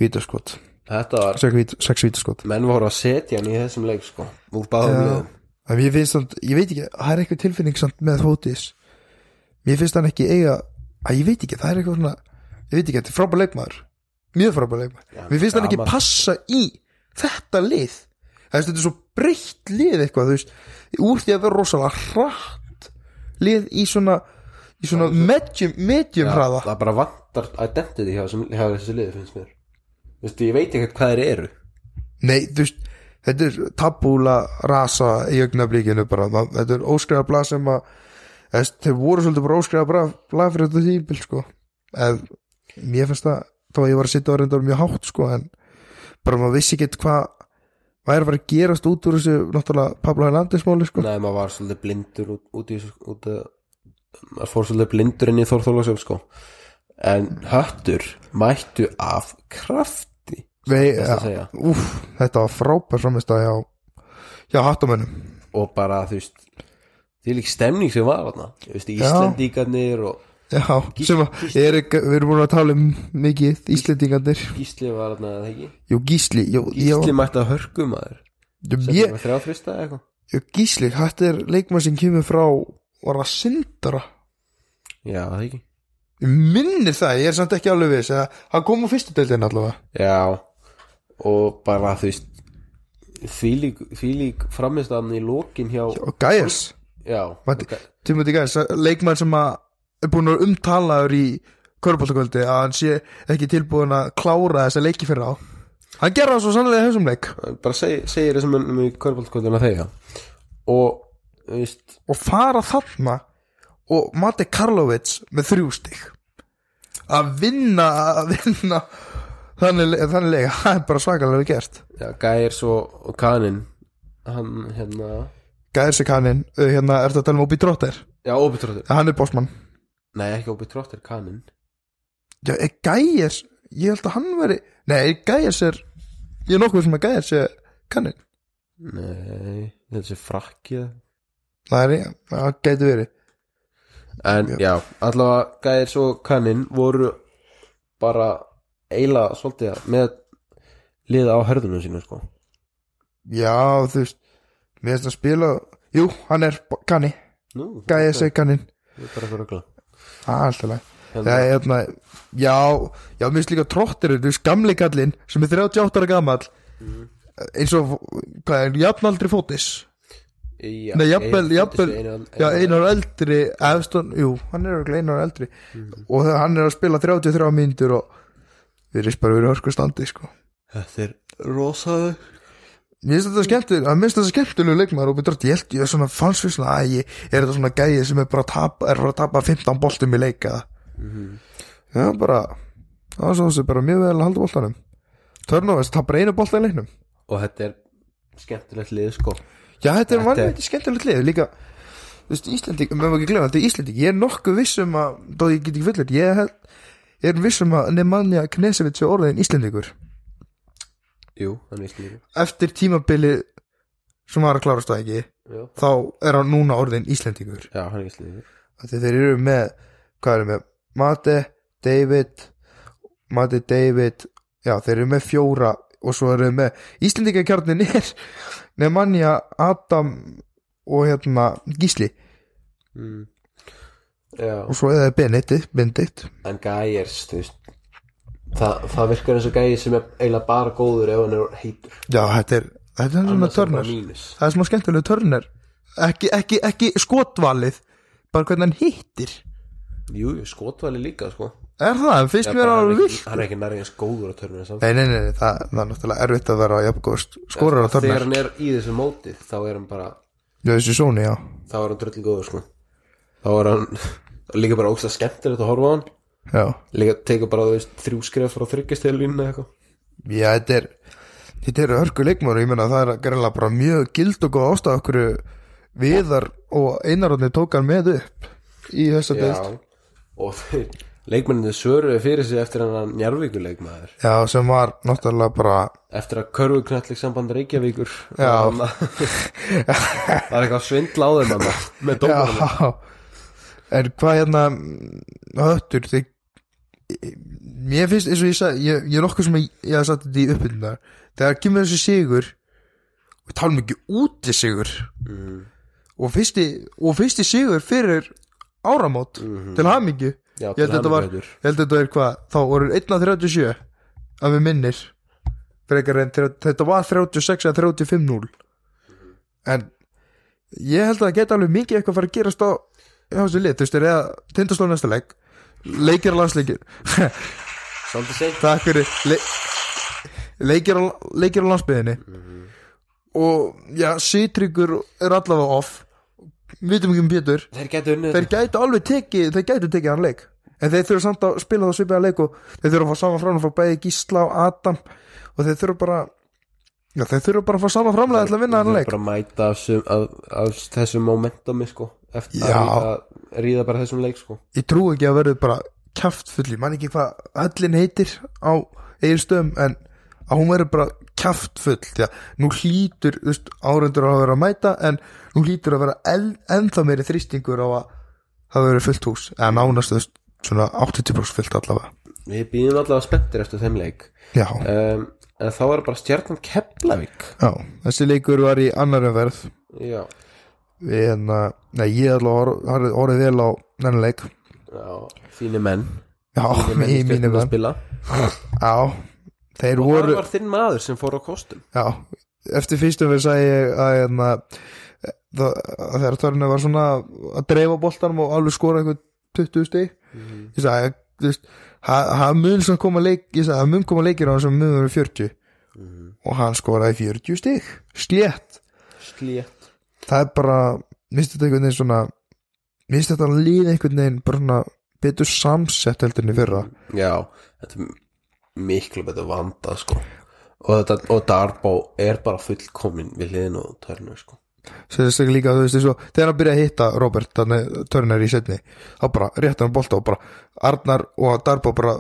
víta skot Þetta var 6 víta skot menn voru að setja hann í þessum leik sko, úr báðum liðum. Að ég finnst samt, ég veit ekki, það er eitthvað tilfinning samt með Fótis mér finnst hann ekki eiga að ég veit ekki, það er eitthvað svona ég veit ekki, þetta er frábær leikmaður. Mjög frábær leikmaður, mér finnst hann ekki gaman. passa í þetta lið. Það er þetta er svo breytt lið eitthvað, þú veist. Úr því að vera rosalega hratt lið í svona í svona medium, medium hraða. það bara vantar identity hjá, þessum- hjá þessu liði finnst mér. Veist, ég veit ekki hvað þeir eru. Nei, þú veist, þetta er tabúla rasa í augnablíkinu bara, þetta er óskrifa blað sem að þeir voru svolítið bara óskrifa blað, fyrir þetta tíbil, sko. En mér finnst það, þá að ég var að sitja á reyndar mjög hátt, sko, en bara maður vissi ekki hvað hvað er að fara að gerast út úr þessu náttúrulega Pablo Hernández-máli, sko. Nei, maður var svolítið blindur út, út í þessu út að maður fór svolítið blindur inn í Þórþólasöf sko. En höttur mættu af krafti Vei, best að ja, úf, þetta var frábær framist hjá, hjá hattamönnum. Og bara þú veist því lík stemning sem var þarna. Íslendingarnir og Já, Gísli- sem að er, við erum búin að tala um mikið Íslendingandir Gísli var þarna eða ekki? Jú, Gísli, jú, Gísli mætti að hörku maður jú, sem ég, var þrjá þrista eða eitthvað. Jú, Gísli, þetta er leikmann sem kemur frá var það syndara Já, það ekki. Ég minni það, ég er samt ekki alveg viss hann kom á fyrstu deildin allavega. Já, og bara þú veist þvílík, þvílík framistaðan í lokin hjá Gæjas, Já. Timothy Gæjas leikmann sem að er búin að umtalaður í körbóltakvöldi að hann sé ekki tilbúin að klára þessa leiki fyrir á. Hann gerði það svo sannlega þessum leik. Bara seg, segir þessum mönnum í körbáltkvölduna þegar og veist, og fara þarna og Mati Karlovits með þrjú stig. Að vinna að vinna þannig, þannig leik, *laughs* það er bara svakalega gert. Já, Gæir svo og Kanin hann hérna Gæðsikanin, hérna er þetta að tala um Obi Trotter? Já, Óbi Tróttir, hann er bossmann nei ekki Óbi Tróttir, Kanin Já, er Gæjers, ég held að hann veri Nei, er Gæjers er Ég er nokkuð sem að Gæjers er kannin nei, þessi frakkið Það er, það gæti verið. En já, allavega Gæir svo og Kanin voru bara eila svolítið með liða á hörðunum sínu sko. Já, þú veist Mér finnst að spila Jú, hann er kanni Gæjers er kannin Ég er bara ögla Það er alltaf leið Hérna, Það er hérna Já, já, mér finnst líka trottir Þú veist, gamli kallinn sem er 38 ára gamall eins og, hvað er, jafnaldri fótis já, Nei, jafnvel, jafnvel Já, einar eldri efston, Jú, hann er örugglega einar eldri. Og það- hann er að spila 33 mínútur og við erum bara verið hörku standi sko. Þetta er rosaðu Mér finnst þetta skemmtileg, að minnst þetta skemmtilegu leikmaður og betur ég held ég er svona fansfisla að ég er þetta svona gæði sem er bara að tapa, er bara að tapa 15 boltum í leika Já, bara það var svo þessi bara mjög vel að halda boltanum. Törnófist, tapar einu bolta í leiknum. Og þetta er skemmtilegt lið sko. Já, þetta er vanlega skemmtilegt lið. Líka Þú veist, Íslending, með maður ekki glemma þetta er Íslending, ég er nokkuð viss um að þó ég get ekki fullir, ég er viss um að Nemanja Er Íslendingur Jú, veist líka. Eftir tímabili sem var að klárast það ekki Já, þá er hann núna orðin Íslendingur. Já hann líka. Af því þeir eru með, hvað eru með Mate, David Mate, David já, þeir eru með fjóra og svo eru með Íslendingakjarnin er Nemanja, Adam og hérna Gísli. Mm. Já, og svo er það Benedikt, Benedikt. En Gæjers, þú veist það, það virkar eins og Gæjir sem er eiginlega bara góður ef hann er heitur. Já, þetta er, þetta er svona mínus. Það er svona skemmtilega törnir ekki, ekki, ekki skotvalið bara hvernig hann hittir. Jú, jú, skotvali líka sko. Er það, finnst mér alveg er vilt Hann er ekki nærið eins góður törnum samt. Nei, nei, nei, það, það er náttúrulega erfitt að vera jafngóð skorar á Þegar hann er í þessu móti þá er hann bara Já, sóni, þá er hann dröll góður sko. Þá er hann *laughs* líka bara ógst að skemmtilegt að horfa á hann líka tekur bara veist þrjú skref frá þryggjastelínu eða eitthvað. Já þetta er Þetta eru hörku leikmur Ég meina það er greinlega bara mjög gild og góð ástæð okkur viðar og einarotni tók hann með upp í þessa deilt og þeir leikmenninni svöruði fyrir sig eftir hann njárvíkuleikmaður Já, sem var náttúrulega bara eftir að körfuknallik samband Reykjavíkur Já. er *laughs* eitthvað svindla á þeim með dómarinn Já En hvað hérna höttur þig Mér finnst eins og ég sagði ég, ég er nokkuð sem ég, ég hef satt þetta í uppbyrðunar þegar kemur þessi sigur við talum ekki úti sigur. Mm. og fyrsti, og fyrsti sigur fyrir áramót til hamingju. Já, ég held þetta var, ég held að þetta er hvað? Þá voru 1.37 að við minnir. En 30 þetta var 36 að 35-0 en ég held að það geta alveg mikið eitthvað að fara að gerast á á þessu lit, þú veist, eða tindastóð næsta leik leikir á landsleikir *laughs* Svolítið seint. Takk fyrir. Le, leikir, leikir á landsbyðinni og já, Sýtryggur er allavega off. Við vitum ekki um Pétur. Þeir unnið þeir gætu alveg tekið þeir gætu tekið hann leik. En þeir þurfa samt að spila það svipaða leik og þeir þurfa að fá saman frá bæði Gísla og Adam. Og þeir þurfa bara já, þeir þurfa bara að fá saman framlega til að vinna hann Þeir leik. bara mæta af, sum, af, af þessu momentumi sko Eftir Já. að ríða, bara þessum leik sko. Ég trú ekki að verður bara kjaftfull ég man ekki hvað höllin heitir á eigilstöðum en að hún verður bara kjaftfull því að nú hlýtur árendur að vera að mæta en nú hlýtur að vera en, ennþá meiri þrýstingur á að það verður fullt hús. Eða nánast svona 80% fullt allavega. Við býðum allavega spenntir eftir þeim leik. Já, um, En þá er bara stjarnan Keflavík. Já, þessi leikur var í annar umverð Já, við hérna, nei ég allavega har orðið vel á þennan leik. Já, fíni menn. Já, Fínir menn já, þeir Og voru það var þinn maður sem fór á kostum. Já, eftir fyrstum við sagði ég að, hérna, það, að þegar törnum var svona að dreifa boltanum og alveg skora eitthvað 20 stig. Ég sagði, þú veist hann mun sem koma leik hann mun koma leikir á hann sem mun verið 40 og hann skoraði 40 stig. Slétt, Slétt. Það er bara minnst þetta einhvern veginn svona minnst þetta líð einhvern veginn bara svona betur samsett heldur en í fyrra? Já, þetta er miklu betur vandað sko. Og, og Darbo er bara fullkomin við liðin og törnu sko sérstaklega líka, þú veist, eins og þegar hann byrjaði að hitta Robert, þannig Turner í setni þá bara rétti hann bolta og bara Arnar og Darbo bara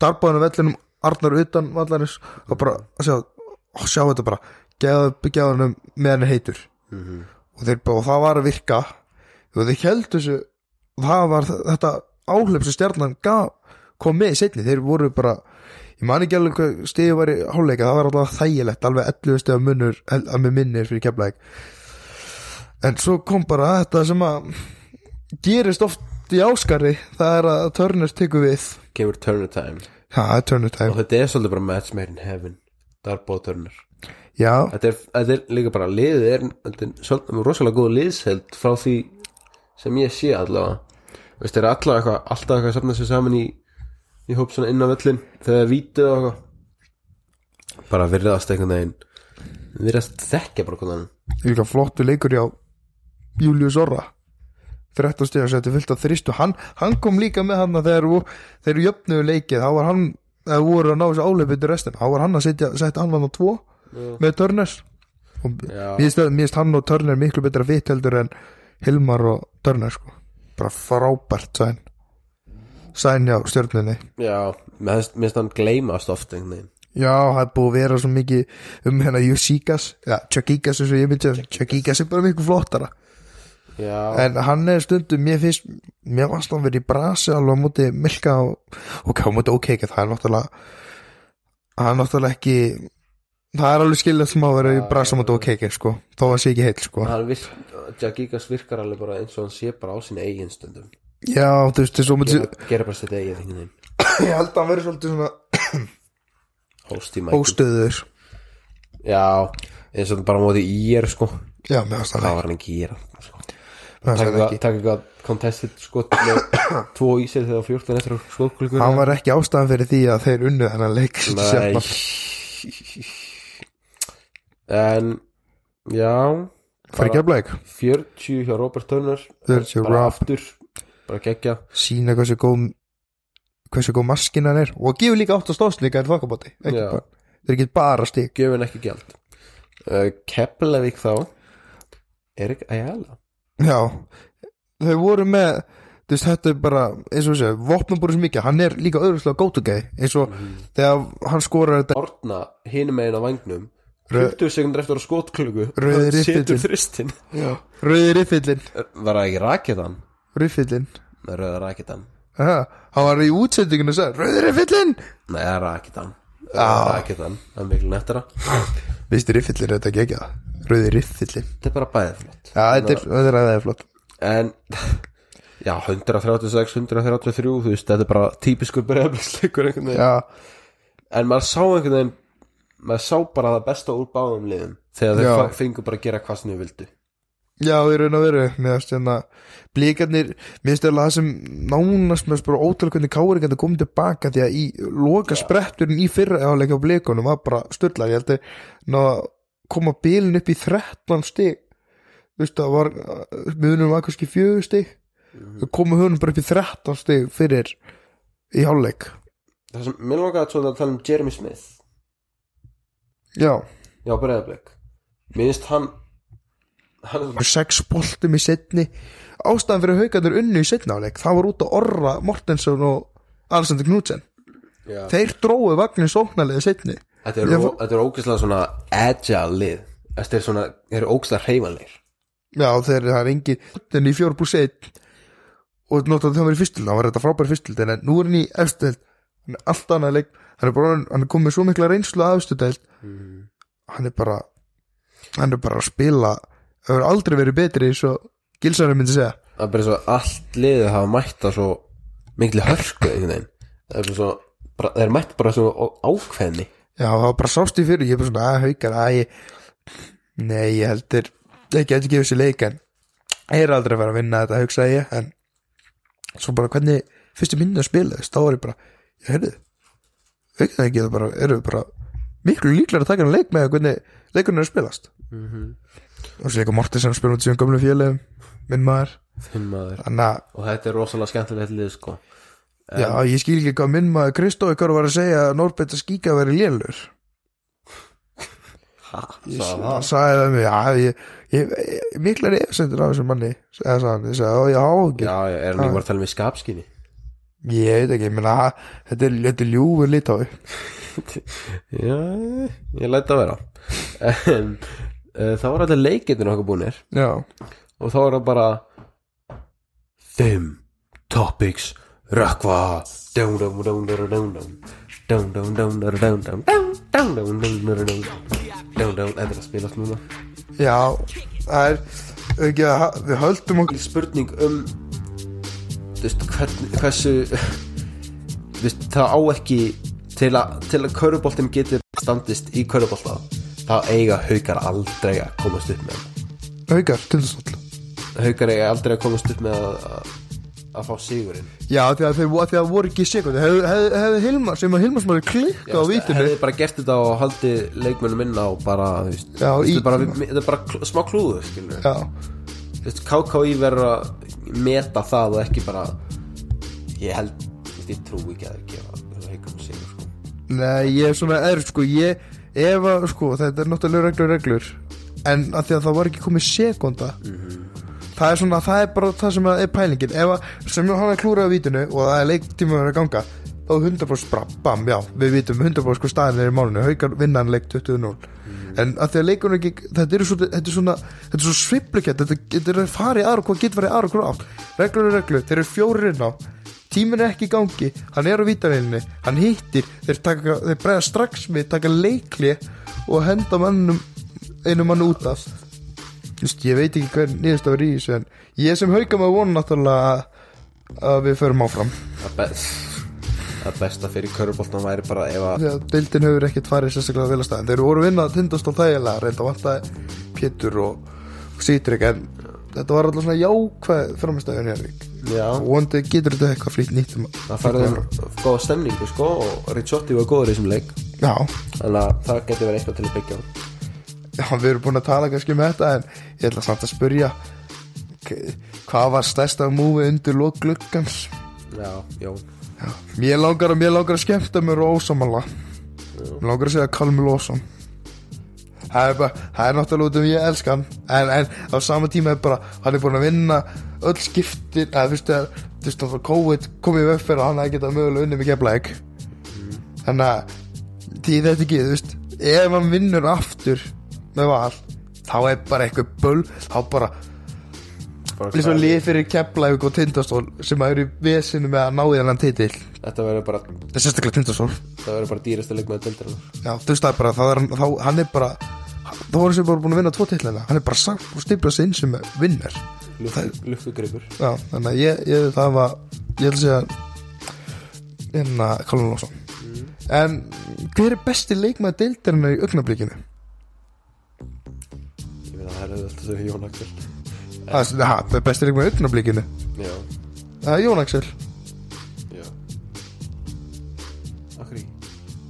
Darbo hann á vellinum, Arnar utan vallarins og bara, að sjá, ó, sjá þetta bara geða hann með hann er heitur. Mhm. og, þeir, og það var að virka. Og þeir held þessu það var þetta áhlaup sem stjarnan kom með í setni þeir voru bara, ég man ekki alveg hvað stegið var í háleika, það var alltaf þægilegt alveg 11 steg að munur að með minnir fyrir keflæk en svo kom bara þetta sem að gerist oft í áskari það er að Turner tekur við. Kemur Turner time. Já, er Turner Og time þetta er svolítið bara match made in heaven. Darbo og Turner. Já, þetta er, þetta er líka bara liðið er, þetta er svolítið rosalega góð liðsheld frá því sem ég sé allavega. Veist, eru allavega eitthvað, alltaf eitthvað að safna sér saman í, í hóp svona inn á völlin þegar það vítið og eitthvað. Bara virðast einhvern veginn virðast þekkja bara hvernig er líka flottu leikur hjá Július Orra. 13 steg að setja fullt af þristu. Hann, hann kom líka með hann þegar þeir jöfnuðu leikið, þá var hann eða voru að ná þessu áleipið til restin þá var hann að setja, setja hann hann á tvo með Turner. Og Já. mér finnst- hann og Turner miklu betra vitt heldur en Hilmar og Turner sko. bara frábært sæn. Sæn já stjörnunni. Já, mér finnst- hann gleymast oft einhvern veginn. Já, það er búið að vera svo mikið um hérna Jusikas, já, Chuckikas eins og ég myndi Chuckikas er bara miklu flottara já, en hann er stundum, mér finnst mér varst hann verið í brasi alveg á móti Milka og, og á móti OK það er náttúrulega það er náttúrulega ekki það er alveg skiljað sem að vera í brasi á móti OK sko, þó að sé ekki heill sko. Jagigas virkar alveg bara eins og hann sé bara á sinni eigin stundum. Já, þú veist, þess að móti gera, bara sitt eigin veginn. *coughs* Ég held að hann verið svolítið svona *coughs* hóst í mækinn óstöður já, eins og bara móti í er sko. Já, hann var hann ekki að gera sko. Hann eitthvað- contested skot með *coughs* tvo í sér þegar 14 eftir skotkulkur Hann var ekki ástæðan fyrir því að þeir unnu þennan leik. *laughs* En Já Fyrir keflæk 40 hjá Robert Turner. 40 Bara aftur Bara gegja sína hversu góð hversu góð maskin hann er. Og gefur líka átt að stóðst líka en fokkabóti þeir ekki bara stík Gjöfin ekki gjald. Uh, Keflavík þá. Erik Ayala já, þau voru með þú veist, þetta er bara, eins og vopnum búið svo mikið, hann er líka öðruslega gótugæði eins og þegar hann skorar þetta Árna hinum megin á vagnum Rau- 20 sekundur eftir að skotklöku Rauði þristin rauði riffillin Var það ekki raketan? riffillin, Nei, rauða raketan. Hann var í útsendinginu og sagði, rauði riffillin Nei, það raketan. Raketan, það er miklu nettara. Viðst riffillin er þetta ekki ekki rauði riffilli þetta er bara bæðið flott Já, þetta er, þetta er aðeins flott en já, 136, 133 þú veist, þetta er bara típiskur breyðablisleikur einhvern veginn. Já, en maður sá einhvern veginn maður sá bara það besta úr báðum liðum þegar þeir fengu bara að gera hvað sem þau vildu. Já, í raun og veru finnst hérna Blíkarnir, mér finnst það sem nánast með bara ótrúlega hvernig káringar þetta komið tilbaka því að í loka spretturinn í fyrra áleika á blíkunum var bara styrla ég held að koma bílinn upp í 13 stig. Þú veist það var munum var kannski 4 stig. Við komum húnum bara upp í 13 stig fyrir í hálfleik. Það sem, mér langar að tala um Jeremy Smith. Já, já, breyðablik mér finnst hann hann sex boltum í setni ástæðan fyrir haugarnir unnu í setni áleik það var út að orra Mortensson og Alexander Knudsen. Já, þeir dróðu vagnin sóknarlega setni þetta er, fó- er ógeðslega svona agile lið. Þetta er svona, þeir eru ógeðslega hreyfanleir já þeir það er engi en í fjóra pluss 1 og notaði þegar hann var í fyrstöld hann var þetta frábæri fyrstöld en nú er hann í efstöld hann er allt annað leik. Hann er, bara, hann er komið svo mikla reynslu að efstöld hann er bara hann er bara að spila það hefur aldrei verið betri eins og Gilsarinn myndi segja. Það er bara svo allt liðið hafa mætt á svo miklu hörku einhvern veginn. Það er svo, bara, þeir mætt bara svo ákveðni Já, það var bara sást í fyrir, ég er bara svona að haukar að ég, nei, ég heldur ég geti gefið sér leik en ég er aldrei að fara að vinna þetta, hugsaði ég en svo bara hvernig fyrstu minni að spila þess, þá var ég bara ég heyrðu, hugsaði ekki það bara, eru bara miklu líklar að taka hann leik með hvernig leikurinn er að spilast. Og svo líka Mortensen að spila út síðan gömlu félagum minn maður, maður. Þannig að og þetta er rosalega skemmtilegt lið sko já, ég skil ekki hvað minn maður Kristói Kár var að segja að Norbert að skíka að vera lélur Sagði hann sagði það mig, já, ég, ég, ég miklar efsendur af þessum manni eða sagði hann, sagði, já, ekki. Já, já, er hann bara að tala með skapskinni ég veit ekki, ég meina, þetta er, er ljúfur litái *laughs* já, ég læt að vera. En uh, þá var allir leikirnir okkur búinir já, og þá er það bara fimm topics Rökkva Þetta er að spilast núna Já, það er ekki að við höldum okkur spurning um þú veist, hversu þú veist, það á ekki til að, til að kauruboltin getur standist í kaurubolta þá eiga haugar aldrei að komast upp með haugar, til þess að haugar eiga aldrei að komast upp með að að, fá sigurinn. Já, því að þeir því að voru ekki sekundi hefði hef, hef Hilmar, sem að Hilmar sem hefði klikka á vítinu hefði bara gert þetta og haldið leikmönnum inn á bara, þú veist, þetta er bara, þetta bara kl- smá klúðu, skilur Þú veist, KKÍ verður að meta það og ekki bara ég held, ég trú ekki að gefa haukum sigur, sko. Nei, ég er svona er, sko, ég, ef að, sko, þetta er náttúrulega reglur, reglur. En að því að það var ekki komið sekunda það er svona, það er bara það sem er pælingin. Ef að, sem hann er klúrað á vítinu og það er leiktíma að ganga þá er 100% bara, bam, já, við vitum 100% sko staðin er í málunni, haukar vinnan leik 20-0 en að því að leikunum þetta er svona, þetta er svona, þetta er svona sviplikett þetta, þetta er í aðra hvað getur farið aðra hvað átt, reglur er reglur, þeir eru fjórir inn á. Tíminn er ekki í gangi, hann er á vítavelinni hann hittir, þeir, þeir bregða strax við, taka leikli og henda mannum einu mann út af Just, ég veit ekki hver nýðustafur í þessu en ég sem hauka maður vona náttúrulega að, að við förum áfram. Það, be það besta fyrir köruboltan væri bara ef að að deildin hefur ekkert farið sérstaklega að staðin þeir voru að vinna tindast á þægilega reynda vantaði Pétur og Sítrik en þetta var alltaf svona jákvæð framstæðun Jörvík já, og vondi getur þetta eitthvað flýtt nýtt um það færði góða stemningu, sko og Ricciotti var góður í þessum leik. Já, þannig að það getur verið eitthvað til að byggja já, við erum búin að tala kannski með þetta en ég ætla samt að spurja hvað var stærsta múfi undir lók gluggans? Já, já, Mér langar að, mér langar að skemmta mér og ósamála Mér langar að segja Kalmi Lósson Það er bara, það er náttúrulega út um ég elska hann en, en á sama tíma er bara hann er búin að vinna öll skiptin eða þú veist að, þú veist að COVID komið upp fyrir að hann hefði getað mögulega unni með keflæk þannig að því þetta ekki, þú veist ef hann vinnur aftur með val þá er bara eitthvað bull þá bara bara eins og lið fyrir keflæk og tindastól sem að eru vesinu með að ná í þennan titill þetta verður bara, Það er sérstaklega tindastól. Það verður bara dýrasta leik með dildur Já, þú veist það er bara, það er, þá, hann er bara þá voru sem bara búin að vinna tvo titlina hann er bara sagt og stiplað sig inn sem vinner Luftugreipur já, þannig að ég, ég það var ég ætla að segja hérna Colin Lawson en hver er besti leikmaður deildarinnar í augnablikinu? Það er að þau Jón Axel. Það er ha, besti leikmaður í augnablikinu. Já, það er Jón Axel, já. Akkur í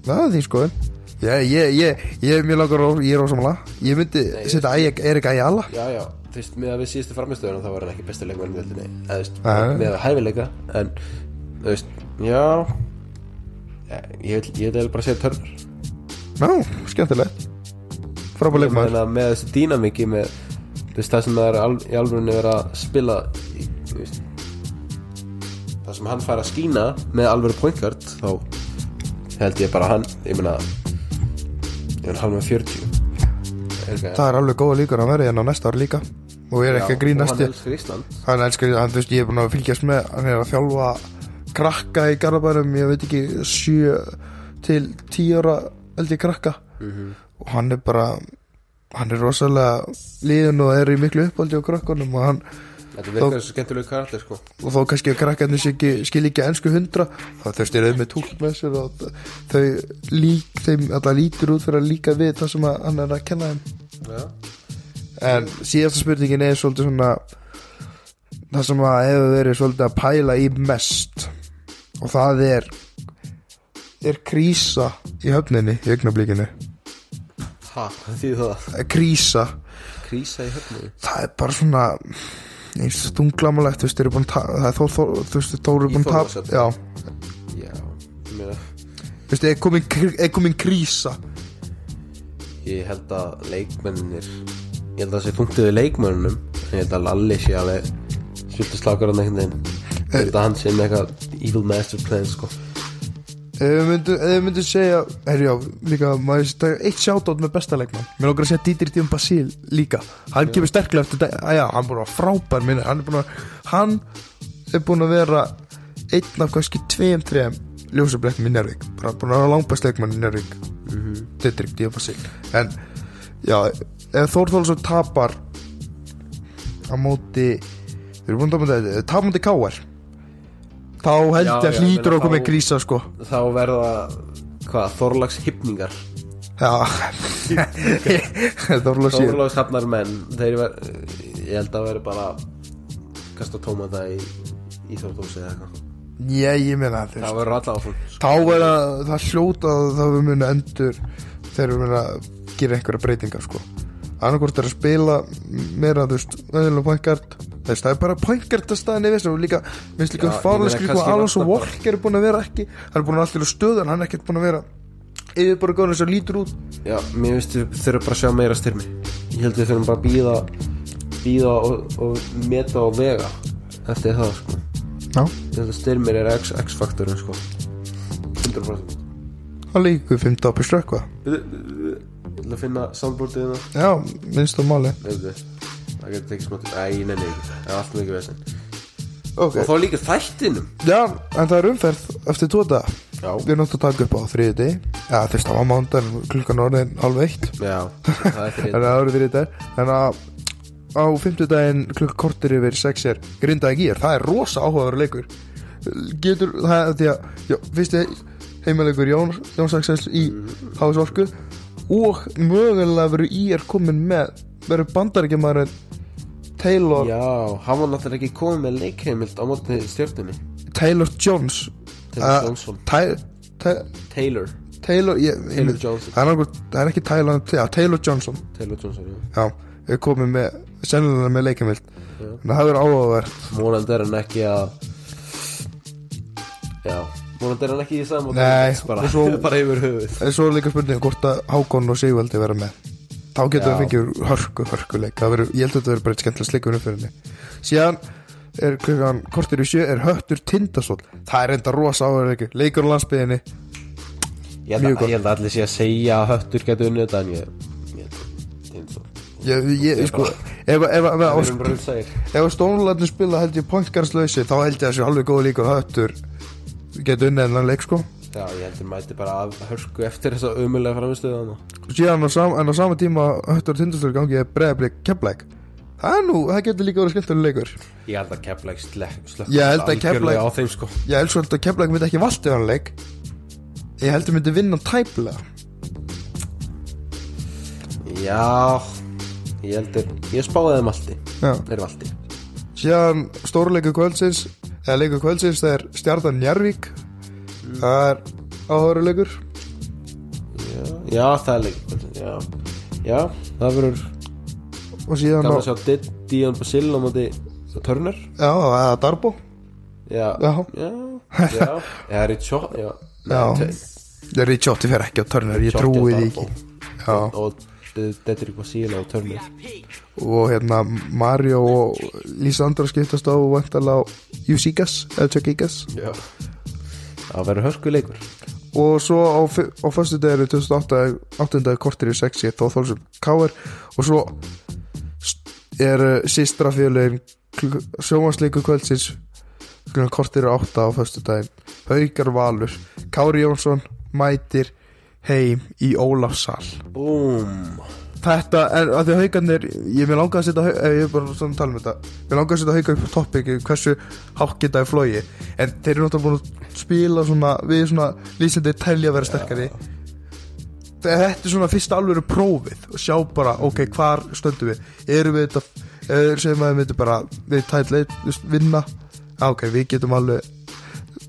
það er því skoðun ég, ég, ég, ég er mjög langar og ég er ósamlega ég myndi setja Erik Ayala. Já, já, þú veist, með að við síðustu framistöðunum þá var hann ekki besti leikmann í veldinni eða, þú veist, Nei. með að hæfileika en, þú veist, já. Ég vil, bara segja törnur já, skemmtilegt frábæð að með þessi dýnamiki með, veist, það sem það er al, í alvörunni verið að spila í, veist það sem hann fær að skína með alvöru pointgard þá held ég bara hann, ég meina ég með 40 Er það er alveg góða líkur að vera hérna á næsta ár líka. Og ég er ekki Já, að grínast ég hann elskar Ísland. Hann elskar, hann, þú veist, ég er búin að fylgjast með hann er að þjálfa krakka í Garðabænum, ég veit ekki 7 til 10 ára eldi krakka. Mhm. Og hann er bara hann er rosalega liðin og er í miklu uppáldi á krakkunum og, hann, Þetta virkar svo skemmtilegu karakter sko. Og þó kannski að krakkarnir skil ekki ennsku hundra þá þau styrir með sér og þau lík, þeim alltaf lítur út fyrir að líka við það sem að hann er að kenna þeim. Já, En síðasta spurningin er svolítið svona það sem að hefur verið svolítið að pæla í mest. Og það er er krísa í höfninni í augnablíkinu það? Krísa, Krísa í höfnu það er bara svona eins og stunglamulegt þú veist, að er þú veist, þó eru búin að Þorlákshöfn? já, Já, meina þú veist, er komin, er komin krísa? Ég held að leikmennir Ég held að það sé punktuðu leikmennunum En ég held að Lalli sé alveg Svöldu slákar hann einhvern veginn. Ég held að hann sé með eitthvað Evil master plan sko ef við myndum, segja herri já, líka, maður setja eitt sjátótt með besta leikmann. Mér lókar að segja Dieter Díum Basíl líka. Hann kemur sterklega eftir dag að já, hann er búin að frábær minni hann er búin að, hann er búin að vera einn af kannski tveim, þreim ljósableiknum í Njárvík bara búin að vera langbæst leikmann í Njárvík Dieter Díum Basíl en já, ef Þór Þólasson tapar á móti við erum búin að tapa þetta tapa móti Káar þá held ég að hlýtur okkur með þá- grísa sko. Þá verða Hvað, Þorlags hypningar Já. *laughs* Þorla síðan Þorlags hafnar menn Þeir ver Ég held að vera bara Kasta tómata í Íþórtósi eða eitthvað. Já, ég meina Það veist. verður alla áfram. Þá er að það hljóta það við muni endur þegar við muni að gera einhverja breytingar sko. Annarkvort er að spila meira þú veist, öðvunlega pointgard þess það er bara pointgard að staðan yfir og líka, minnst líka meina, skrifa kannski Alonso Walker er búin að vera ekki hann er búin að alltaf stöðan, hann er ekkert búin að vera yfir bara góðan þess að lítur út Já, mér finnst við þurfum bara að sjá meira styrmi Ég held við þurfum bara að býða Býða og, og meta og vega Eftir það sko að styrmir er X- X-faktorinn sko 100% það líku 15 ápur strökkva Við Ég ætla að finna hérna Já, minnst á máli Veitu, Það getur tekið smá Æ, ég nenni ekki Það. Er allt mikið vesinn Ok, Og þá líka þættinum. Já, en það er umferð eftir daga. Já. Við náttúrulega að taka upp á þriði degi. Já, þú veist, það var mándan klukkan orðin halv eitt. Já, *laughs* það er fyrir Þannig að það eru þriði dag Þannig að á fimmtudaginn klukkan kortir yfir sex er grindaði gýr Það er rosa áhugaður leikur. Getur það er því að já, Fyrsti heimalegur Jón, Jóns Axels í Hás Orku Og mögulega verður í er komin með Verður bandaríkjamaður Taylor, Já, hann var náttúrulega ekki komið með leikheimild á mótni stjórnunni Taylor Jones. Taylor Uh, Johnson. Taylor. Taylor Johnson. Það er, er ekki Taylor, Taylor Johnson. Taylor Johnson, já. Já, er komið með sennilega með að það verður áhugaverð Mónandi er hann ekki að Já Mónandi er hann ekki í saman Nei, bara, og svo- *laughs* bara yfir höfuð. En svo er líka spurning hvort að Hákon og Sigvaldi vera með Þá getur við fengið hörku, hörkuleik Það verður, Ég held að þetta verður bara eitt skemmtilega sleikur umfyrinni Síðan er klukkan kortir í sjö er höttur tindasól Það er enda rosa áhugaverð Leikur á landsbyðinni Ég held, að, ég held að allir sé að segja að höttur getur unnið þetta en ég, ég Tinsson Ég, ég, sko Ef, ef stónulegni spila held ég pointgarslausi Þá held ég að þessu alveg góða líkur höttur Getur unnið enn leik sko Já, ég heldur mæti bara að hörsku eftir þessa umulega framistuða og síðan á, sam, en á sama tíma höttur tindastur gangi er bregðarblik keppleik það er nú, það getur líka verið skemmtilega leikur. Ég held að Keflæk slökk Ég held að Keflavík- á þeim sko. ég held svolítið að keppleik myndi ekki valdi hann leik. Ég heldur myndi vinna tæplega. Já, ég heldur Ég spáði þeim allti já. Þeir valdi. Síðan stórleikur kvöldsins eða leikur kvöldsins það er stjartan Njarvík það er áhöruleikur Já, já það er leik Já, já. Það verður og síðan gaman á, að sjá Di- Dion Basil á móti Turner. Já, eða Darbo. Já, Já. já, já. Já, Richot Já. Ricciotti fer ekki á törnur, ég trúi og því ekki. Og Dedrick Basil á Turner. Og hérna Mario og Lísandra skiptast á vantala á Jusikas, eða Tjökikas Já Það verður hörsku leikur og svo á, á fyrstu deginu 2008 8. kortir í 6 þá þólsum Káir og svo er uh, sístra fjölegin sjómansleiku kvöldsins kortir í 8 á fyrstu daginn Haukar Valur Kári Jónsson mætir heim í Ólafsal Búm þetta er að því haugarnir ég vil langa að setja ég er bara svona að tala um þetta ég vil langa að setja haugar upp á toppiki hversu hátt geta í flogi en þeir eru náttúrulega búin að spila svona við svona lýsandi telja að vera sterkari þetta er svona fyrsta alveg prófið og sjá bara ok, hvar stöndum við erum við þetta, að við myndum bara við tætleit vinna ok, við getum alveg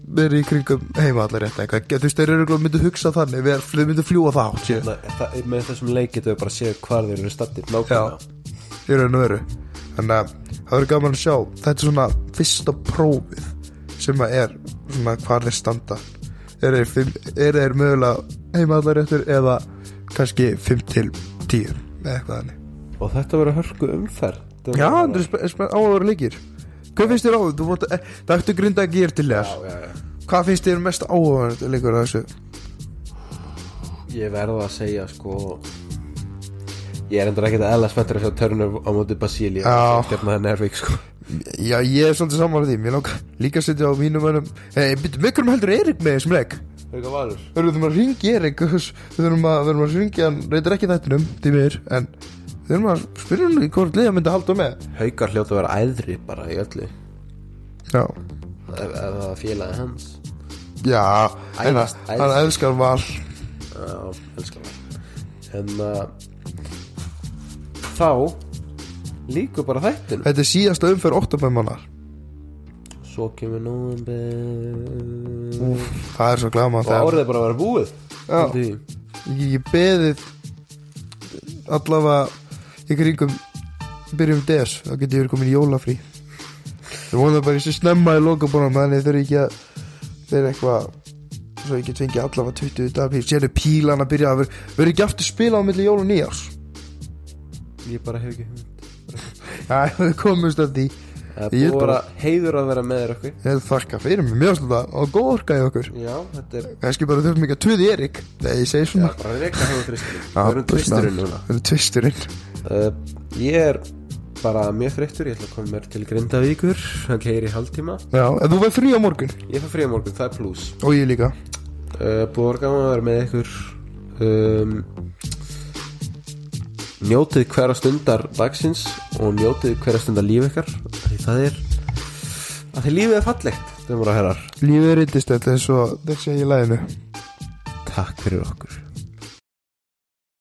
verið í kringum heima allir rétt eitthvað. Þú veist, þeir eru örugglega myndu hugsa þannig við myndum fljúa það átt það, með þessum leik getum við bara að séð hvar þeir eru stattir nákvæmlega. Raun og veru. Þannig að það verður gaman að sjá. Þetta er svona fyrsta prófið sem að er svona hvar þeir standa. Er þeir, fimm, er þeir mögulega heimaðaréttur eða kannski 5 til 10 eða eitthvað þannig. Og þetta verður hörsku umferð. Já, þetta er áhugaður leikir hvað finnst þér á þú mátt, eh, það eftir grinda að gera til þér hvað finnst þér mest áhugaður leikur að þessu? Ég verða að segja sko Ég er endur ekkert að ella spettur að sjá Turner á móti Basíli sko. Já, ég er svolítið saman því. Mér langar líka að setja á mínum önum hey, með hverjum heldur Erik með þessum leik? Hauka Valur? Við þurfum að ringi Erik Við þurfum að, ringi hann Reytir ekki þættinum, því miður En við þurfum að spyrja í hvort liða myndi halda með. Haukar hljóta að vera æðri bara í öllu. Já, Ef, ef það félagi hans. Já En Æðist, að- hann æðist. elskar val. Já, elskar það En uh, Þá Líku bara þættinu Þetta er síðasta umferð 8 mannar Svo kemur nóvember. Það er svo glama Og árið er bara að vera búið. Já. Því. Ég, ég beði Allavega Í kringum Byrjum des Þá geti ég verið komin í jólafrí. Ég vona bara ég sé snemma í lokabónum Þannig þurfi ekki að Vera eitthvað Svo get fengið allavega 20 dagar píl Sérðu pílan að byrja að vera Verður ekki aftur spila á milli jól og nýjárs Ég bara hef ekki hund *laughs* Já, við komumst að því Það er búið bara- að heiður að vera með þér okkur Ég þakka fyrir mig. Mjög slúta Og góð orka í okkur. Já, þetta er Kannski bara þurfum ekki að tuði Erik. Nei, ég segi Já, svona bara reyka hefur tristurinn Já, Við erum tristurinn núna. Við erum tvisturinn. Uh, Ég er bara mjög þreyttur. Ég ætla að koma mér til Grindavíkur. Hann keir í hálftíma. Já, en þú verð frí á morgun. Ég fær frí á morgun, það er pluss Og ég líka. Uh, Búið að gaman að vera með ykkur. Um, Njótið hverja stundar dagsins Og njótið hverja stundar líf ykkar Því það er að því lífið er fallegt Þegar maður að herrar. Lífið er svo Þetta sé ég í læginu Takk fyrir okkur